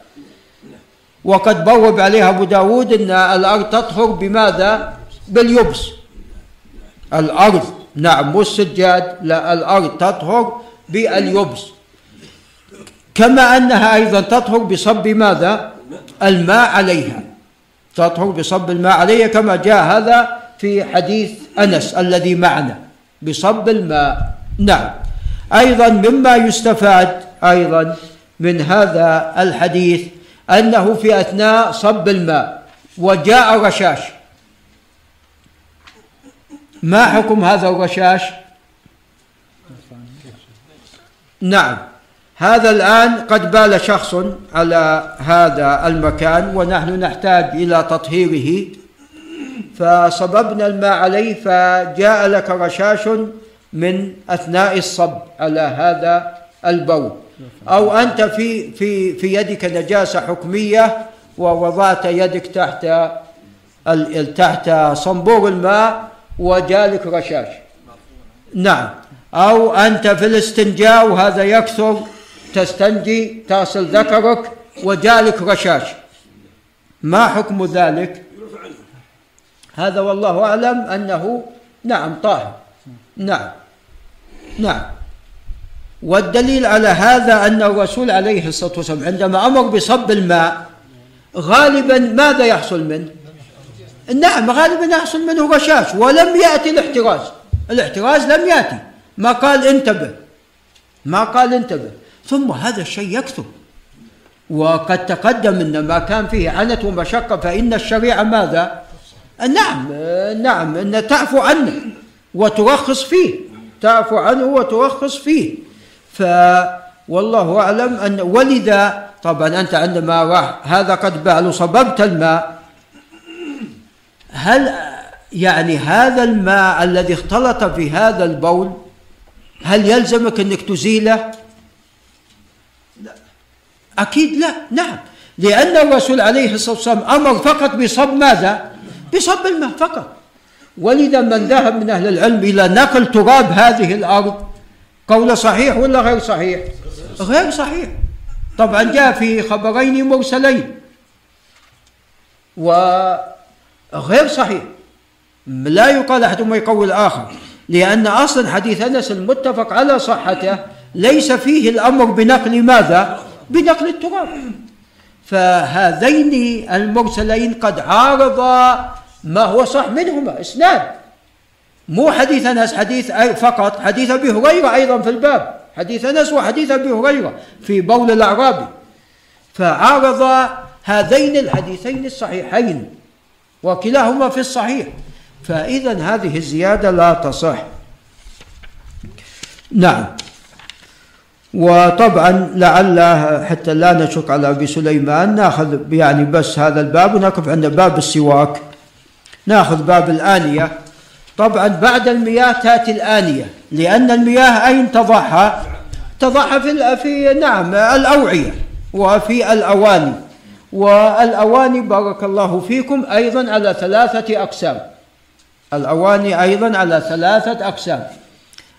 وقد بوب عليها أبو داود أن الأرض تطهر بماذا؟ باليبس. الأرض نعم مو السجاد لا الأرض تطهر باليبس. كما أنها أيضا تطهر بصب ماذا؟ الماء عليها. تطهر بصب الماء عليها كما جاء هذا في حديث أنس الذي معنا. بصب الماء. نعم. أيضا مما يستفاد أيضا من هذا الحديث أنه في أثناء صب الماء وجاء رشاش ما حكم هذا الرشاش نعم. هذا الآن قد بال شخص على هذا المكان ونحن نحتاج إلى تطهيره. فصببنا الماء عليه فجاء لك رشاش من أثناء الصب على هذا البول. أو أنت في في في يدك نجاسة حكمية ووضعت يدك تحت تحت صنبور الماء وجالك رشاش نعم. أو أنت في الاستنجاء وهذا يكثر تستنجي تصل ذكرك وجالك رشاش ما حكم ذلك؟ هذا والله أعلم أنه نعم طاهر. نعم. نعم. والدليل على هذا أن الرسول عليه الصلاة والسلام عندما أمر بصب الماء غالبا ماذا يحصل منه؟ نعم غالبا يحصل منه رشاش ولم يأتي الاحتراز. الاحتراز لم يأتي. ما قال انتبه. ما قال انتبه. ثم هذا الشيء يكثر وقد تقدم إن ما كان فيه عنت ومشقة فإن الشريعة ماذا؟ نعم نعم إن تعفو عنه وترخص فيه. تعفو عنه وترخص فيه. ف والله أعلم أن ولذا طبعا أنت عندما راح هذا قد بال صببت الماء. هل يعني هذا الماء الذي اختلط في هذا البول هل يلزمك أنك تزيله؟ لا. أكيد لا. نعم. لأن الرسول عليه الصلاة والسلام أمر فقط بصب ماذا؟ بصب الماء فقط. ولذا من ذهب من أهل العلم إلى نقل تراب هذه الأرض؟ قول صحيح ولا غير صحيح؟ غير صحيح. طبعا جاء في خبرين مرسلين. وغير صحيح. لا يقال احدهما يقوي الآخر لأن أصلا حديث أنس المتفق على صحته ليس فيه الأمر بنقل ماذا؟ بنقل التراب. فهذين المرسلين قد عارضا ما هو صح منهما؟ إسناد. مو حديث أنس حديث فقط حديث أبي هريرة أيضا في الباب. حديث أنس وحديث أبي هريرة في بول الأعرابي. فعارض هذين الحديثين الصحيحين وكلاهما في الصحيح. فاذا هذه الزيادة لا تصح. نعم. وطبعا لعل حتى لا نشك على أبي سليمان نأخذ يعني بس هذا الباب ونقف عند باب السواك. ناخذ باب الآنية. طبعا بعد المياه تأتي الآنية لأن المياه أين تضعها؟ تضعها في, في نعم الأوعية وفي الأواني. والأواني بارك الله فيكم أيضا على ثلاثة أقسام. الأواني أيضا على ثلاثة أقسام.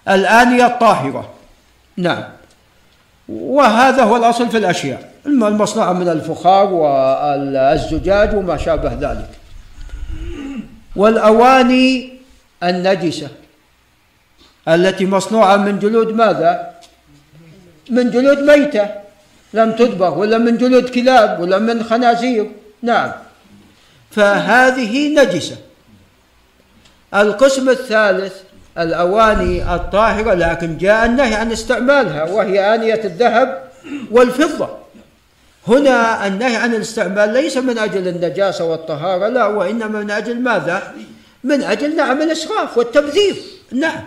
الآنية الطاهرة نعم. وهذا هو الأصل في الأشياء. المصنوعة من الفخار والزجاج وما شابه ذلك. والأواني النجسة التي مصنوعة من جلود ماذا؟ من جلود ميتة لم تدبغ ولا من جلود كلاب ولا من خنازير. نعم. فهذه نجسة. القسم الثالث الأواني الطاهرة لكن جاء النهي عن استعمالها وهي آنية الذهب والفضة. هنا النهي عن الاستعمال ليس من أجل النجاسة والطهارة لا وإنما من أجل ماذا؟ من أجل نعم الإسراف والتبذير. نعم.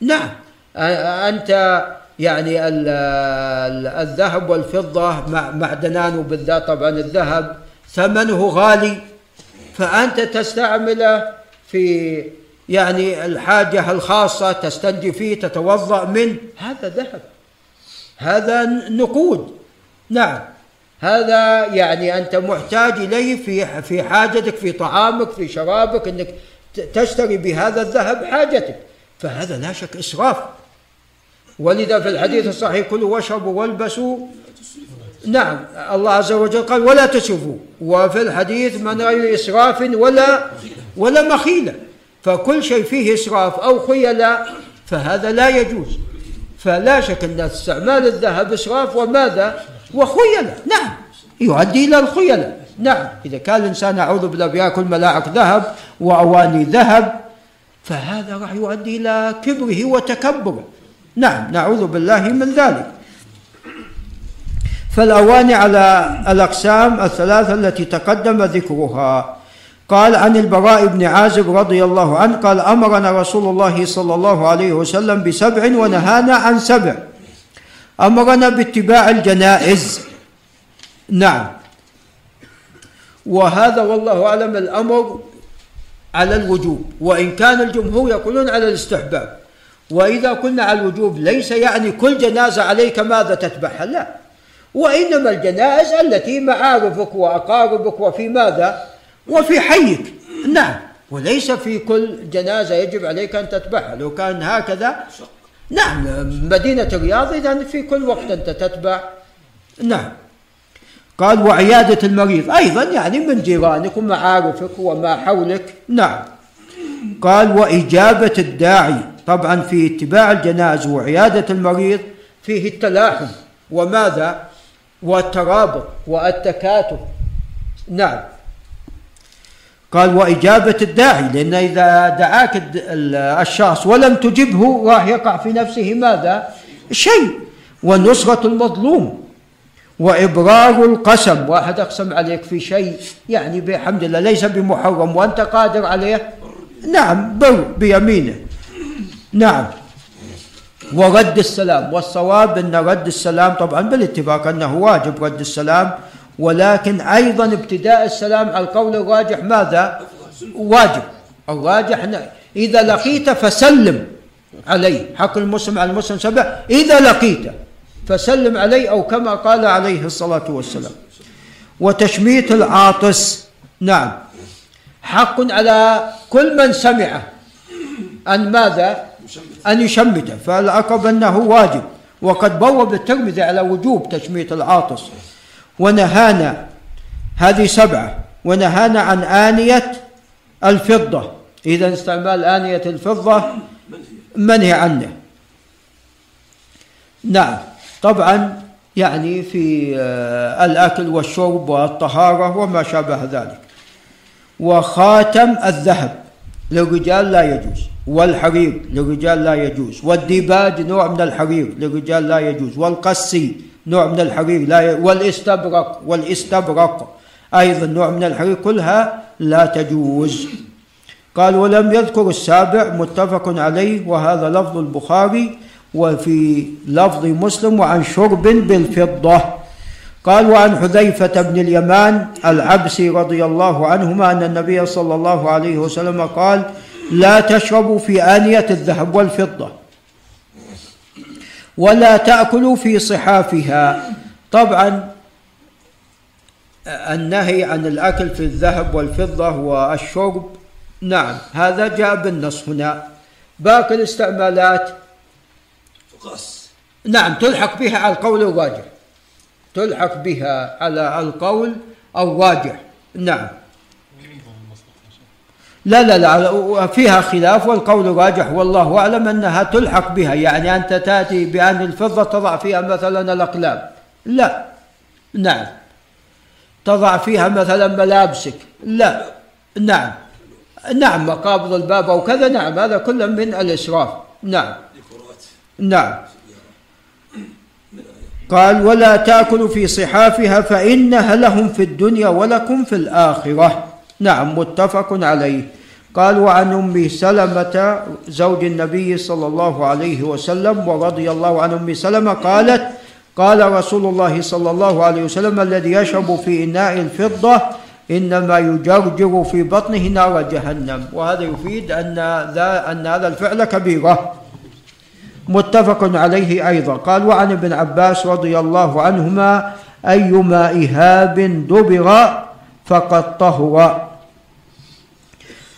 نعم. أنت يعني الذهب والفضة معدنان وبالذات طبعا الذهب ثمنه غالي. فأنت تستعمله في يعني الحاجة الخاصة تستنجي فيه تتوضأ منه. هذا ذهب. هذا نقود. نعم. هذا يعني أنت محتاج إليه في في حاجتك في طعامك في شرابك إنك تشتري بهذا الذهب حاجتك. فهذا لا شك إسراف. ولذا في الحديث الصحيح كلوا واشربوا والبسوا. نعم الله عز وجل قال ولا تسرفوا وفي الحديث من غير إسراف ولا ولا مخيلة. فكل شيء فيه إسراف أو خيلاء فهذا لا يجوز. فلا شك أن استعمال الذهب إسراف. وماذا؟ وخيلة نعم. يؤدي إلى الخيلة نعم. إذا كان الإنسان أعوذ بالله بياكل ملاعق ذهب وأواني ذهب فهذا راح يؤدي إلى كبره وتكبره. نعم. نعوذ بالله من ذلك. فالأواني على الأقسام الثلاثة التي تقدم ذكرها. قال عن البراء بن عازب رضي الله عنه قال أمرنا رسول الله صلى الله عليه وسلم بسبع ونهانا عن سبع. أمرنا باتباع الجنائز. نعم. وهذا والله أعلم الأمر على الوجوب. وإن كان الجمهور يقولون على الاستحباب. وإذا قلنا على الوجوب ليس يعني كل جنازة عليك ماذا تتبعها. لا. وإنما الجنائز التي معارفك وأقاربك وفي ماذا؟ وفي حيك. نعم. وليس في كل جنازة يجب عليك أن تتبعها. لو كان هكذا نعم. مدينة الرياض إذا في كل وقت أنت تتبع. نعم. قال وعيادة المريض أيضا يعني من جيرانك ومعارفك وما حولك. نعم. قال وإجابة الداعي طبعا في اتباع الجنائز وعيادة المريض فيه التلاحم. وماذا؟ والترابط والتكاتف. نعم. قال وإجابة الداعي لأن إذا دعاك الشخص ولم تجبه راح يقع في نفسه ماذا؟ شيء ونصرة المظلوم وإبرار القسم. واحد أقسم عليك في شيء يعني بحمد الله ليس بمحرم وأنت قادر عليه؟ نعم بر بيمينه. نعم. ورد السلام والصواب أن رد السلام طبعا بالاتفاق أنه واجب رد السلام ولكن أيضا ابتداء السلام على القول الراجح ماذا؟ واجب. الراجح إذا لقيت فسلم عليه حق المسلم على المسلم سبع إذا لقيت فسلم عليه أو كما قال عليه الصلاة والسلام. وتشميت العاطس نعم. حق على كل من سمعه أن ماذا؟ أن يشمته فالعقب أنه واجب. وقد بوب الترمذي على وجوب تشميت العاطس. ونهانا. هذه سبعة. ونهانا عن آنية الفضة. إذا استعمال آنية الفضة منهي عنه. نعم. طبعا يعني في آه، الأكل والشرب والطهارة وما شابه ذلك. وخاتم الذهب. للرجال لا يجوز. والحرير. للرجال لا يجوز. والديباج نوع من الحرير. للرجال لا يجوز. والقسي. نوع من الحرير لا. والاستبرق والاستبرق. أيضا نوع من الحرير كلها لا تجوز. قال ولم يذكر السابع متفق عليه وهذا لفظ البخاري وفي لفظ مسلم وعن شرب بالفضة. قال وعن حذيفة بن اليمان العبسي رضي الله عنهما أن النبي صلى الله عليه وسلم قال لا تشربوا في آنية الذهب والفضة. ولا تأكلوا في صحافها. طبعا النهي عن الأكل في الذهب والفضة والشرب نعم هذا جاء بالنص هنا. باقي الاستعمالات؟ فقاس نعم تلحق بها على القول الراجح. تلحق بها على القول الراجح. نعم. لا لا لا فيها خلاف والقول الراجح والله أعلم أنها تلحق بها. يعني أنت تأتي بأن الفضة تضع فيها مثلا الأقلام. لا. نعم. تضع فيها مثلا ملابسك. لا. نعم. نعم مقابض الباب أو كذا. نعم هذا كله من الإسراف. نعم. نعم. قال ولا تأكلوا في صحافها فإنها لهم في الدنيا ولكم في الآخرة. نعم متفق عليه. قال وعن أم سلمة زوج النبي صلى الله عليه وسلم ورضي الله عن أم سلمة قالت قال رسول الله صلى الله عليه وسلم الذي يشرب في إناء الفضة إنما يجرجر في بطنه نار جهنم. وهذا يفيد أن ذا أن هذا الفعل كبيرة. متفق عليه أيضا. قال وعن ابن عباس رضي الله عنهما ايما اهاب دبر فقد طهر.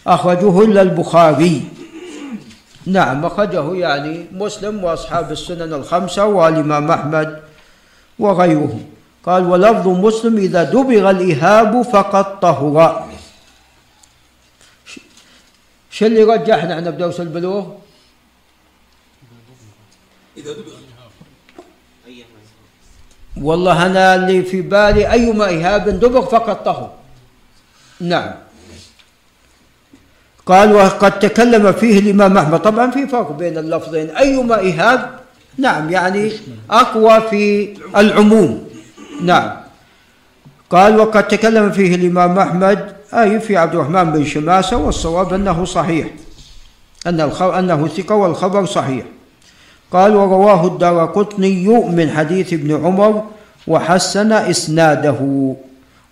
أخرجه إلا البخاري. نعم أخرجه يعني مسلم وأصحاب السنن الخمسة والإمام أحمد وغيره قال ولفظ مسلم إذا دبغ الإهاب فقد طهر. شو اللي رجحنا عن بدوس البلوغ؟ إذا دبغ والله أنا اللي في بالي أيما إهاب دبغ فقد طهر. نعم. قال وقد تكلم فيه الإمام أحمد. طبعا في فرق بين اللفظين. أيما إهاب نعم يعني أقوى في العموم. نعم. قال وقد تكلم فيه الإمام أحمد. أي في عبد الرحمن بن شماسة والصواب أنه صحيح. أن أنه ثقة والخبر صحيح. قال ورواه الدار قطني من حديث ابن عمر وحسن إسناده.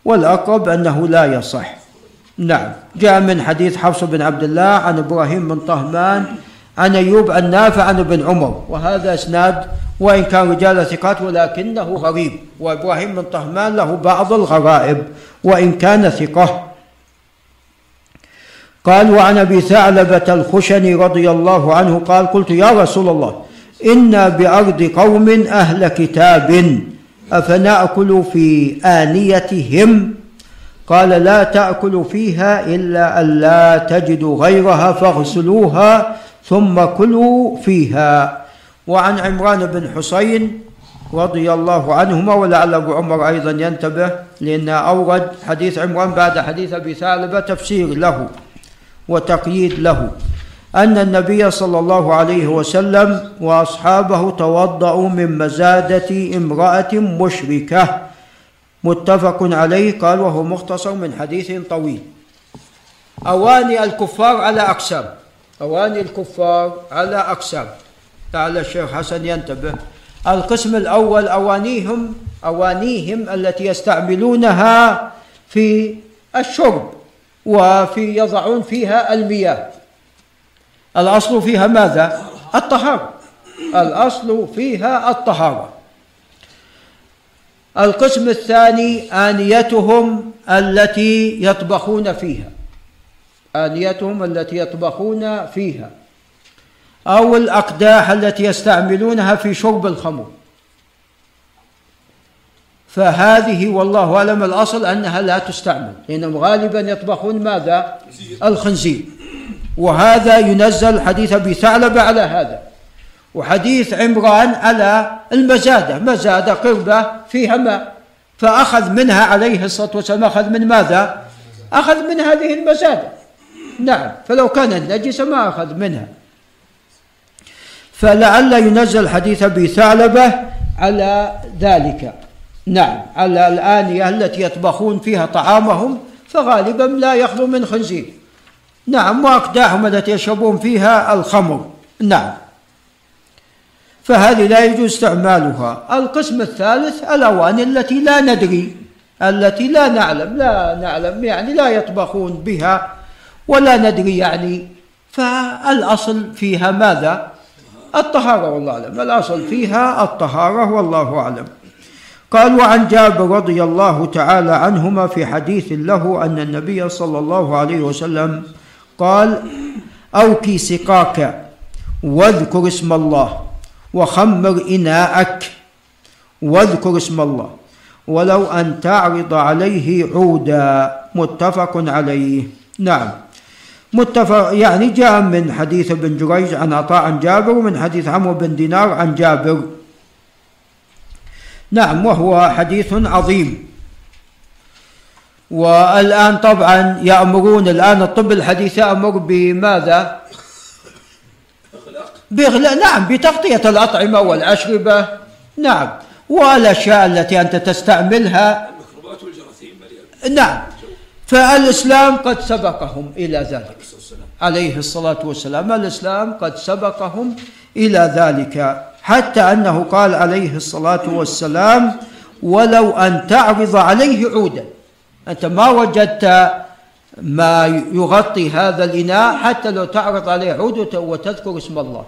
والأقرب أنه لا يصح. نعم. جاء من حديث حفص بن عبد الله عن إبراهيم بن طهمان عن أيوب عن نافع عن ابن عمر. وهذا إسناد وإن كان رجال ثقات ولكنه غريب. وإبراهيم بن طهمان له بعض الغرائب وإن كان ثقة. قال وعن أبي ثعلبة الخشني رضي الله عنه قال قلت يا رسول الله أنا بأرض قوم أهل كتاب أفنأكل في آنيتهم قال لا تاكلوا فيها إلا أن لا تجدوا غيرها فاغسلوها ثم كلوا فيها. وعن عمران بن حسين رضي الله عنهما ولعل أبو عمر أيضا ينتبه لأنه أورد حديث عمران بعد حديث أبي ثعلبة تفسير له وتقييد له. أن النبي صلى الله عليه وسلم وأصحابه توضأوا من مزادة امرأة مشركة. متفق عليه قال وهو مختصر من حديث طويل. أواني الكفار على أقسام. أواني الكفار على أقسام. لعل الشيخ حسن ينتبه. القسم الأول أوانيهم أوانيهم التي يستعملونها في الشرب وفي يضعون فيها المياه. الأصل فيها ماذا؟ الطهارة. الأصل فيها الطهارة. القسم الثاني آنيتهم التي يطبخون فيها. آنيتهم التي يطبخون فيها. أو الأقداح التي يستعملونها في شرب الخمر. فهذه والله أعلم الأصل أنها لا تستعمل. لانهم غالبا يطبخون ماذا؟ الخنزير. وهذا ينزل حديث أبي ثعلبة على هذا. وحديث عمران على المزادة مزادة قربة فيها ماء. فأخذ منها عليه الصلاة والسلام أخذ من ماذا؟ أخذ من هذه المزادة. نعم فلو كانت نجسه ما أخذ منها. فلعل ينزل حديث أبي ثعلبة على ذلك. نعم على الآنية التي يطبخون فيها طعامهم فغالبا لا يخلو من خنزير. نعم وأقداحهم التي يشربون فيها الخمر. نعم. فهذه لا يجوز استعمالها. القسم الثالث الأواني التي لا ندري التي لا نعلم لا نعلم يعني لا يطبخون بها ولا ندري يعني. فالأصل فيها ماذا؟ الطهارة والله أعلم. الأصل فيها الطهارة والله أعلم. قال وعن جابر رضي الله تعالى عنهما في حديث له أن النبي صلى الله عليه وسلم قال أوكي سقاك واذكر اسم الله. وخمر إناءك واذكر اسم الله. ولو أن تعرض عليه عودا متفق عليه. نعم. متفق يعني جاء من حديث ابن جريج عن عطاء عن جابر ومن حديث عمرو بن دينار عن جابر. نعم وهو حديث عظيم. والآن طبعا يأمرون الآن الطب الحديث يأمر بماذا؟ بإغلاق نعم بتغطية الأطعمة والأشربة. نعم. والأشياء التي أنت تستعملها. الميكروبات والجراثيم نعم. فالإسلام قد سبقهم إلى ذلك. عليه الصلاة والسلام. الإسلام قد سبقهم إلى ذلك. حتى أنه قال عليه الصلاة والسلام ولو أن تعرض عليه عودا. أنت ما وجدت ما يغطي هذا الإناء حتى لو تعرض عليه عود وتذكر اسم الله.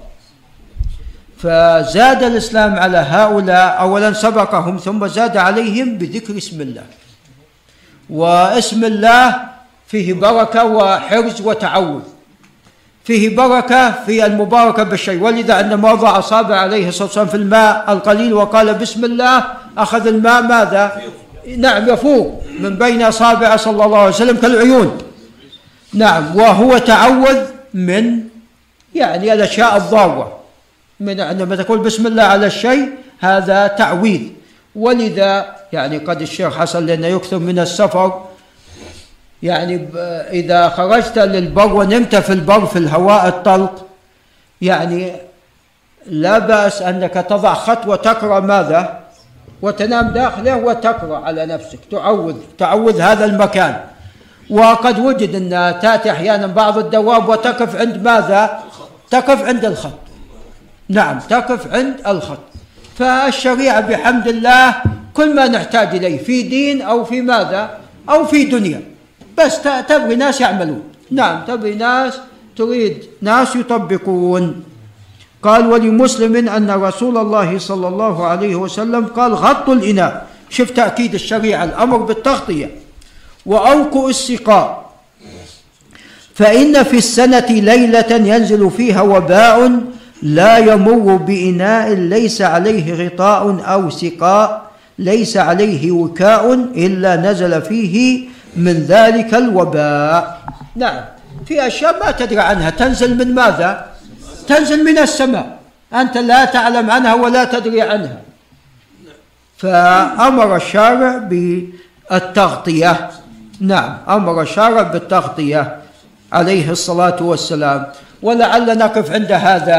فزاد الإسلام على هؤلاء اولا سبقهم ثم زاد عليهم بذكر اسم الله. واسم الله فيه بركة وحرز وتعوذ. فيه بركة في المباركة بالشيء. ولذا عندما وضع أصابع عليه الصلاة والسلام في الماء القليل وقال بسم الله أخذ الماء ماذا؟ نعم يفوق من بين أصابع صلى الله عليه وسلم كالعيون. نعم وهو تعوذ من يعني الأشياء الضارة. من عندما تقول بسم الله على الشيء هذا تعويذ ولذا يعني قد الشيخ حسن لأنه يكثر من السفر يعني إذا خرجت للبر ونمت في البر في الهواء الطلق يعني لا بأس أنك تضع خط وتقرأ ماذا؟ وتنام داخله وتقرأ على نفسك. تعوذ تعوذ هذا المكان. وقد وجد أن تأتي أحيانا بعض الدواب وتقف عند ماذا؟ تقف عند الخط. نعم تقف عند الخط. فالشريعة بحمد الله كل ما نحتاج إليه في دين أو في ماذا أو في دنيا. بس تبغي ناس يعملون. نعم تبغي ناس تريد ناس يطبقون. قال ولمسلم أن رسول الله صلى الله عليه وسلم قال غطوا الإناء. شوف تأكيد الشريعة الأمر بالتغطية. وأوكوا السقاء. فإن في السنة ليلة ينزل فيها وباء لا يمر بإناء ليس عليه غطاء أو سقاء ليس عليه وكاء إلا نزل فيه من ذلك الوباء. نعم. في أشياء ما تدري عنها. تنزل من ماذا؟ تنزل من السماء. أنت لا تعلم عنها ولا تدري عنها. فأمر الشارع بالتغطية. نعم أمر الشارع بالتغطية عليه الصلاة والسلام. ولعل نقف عند هذا.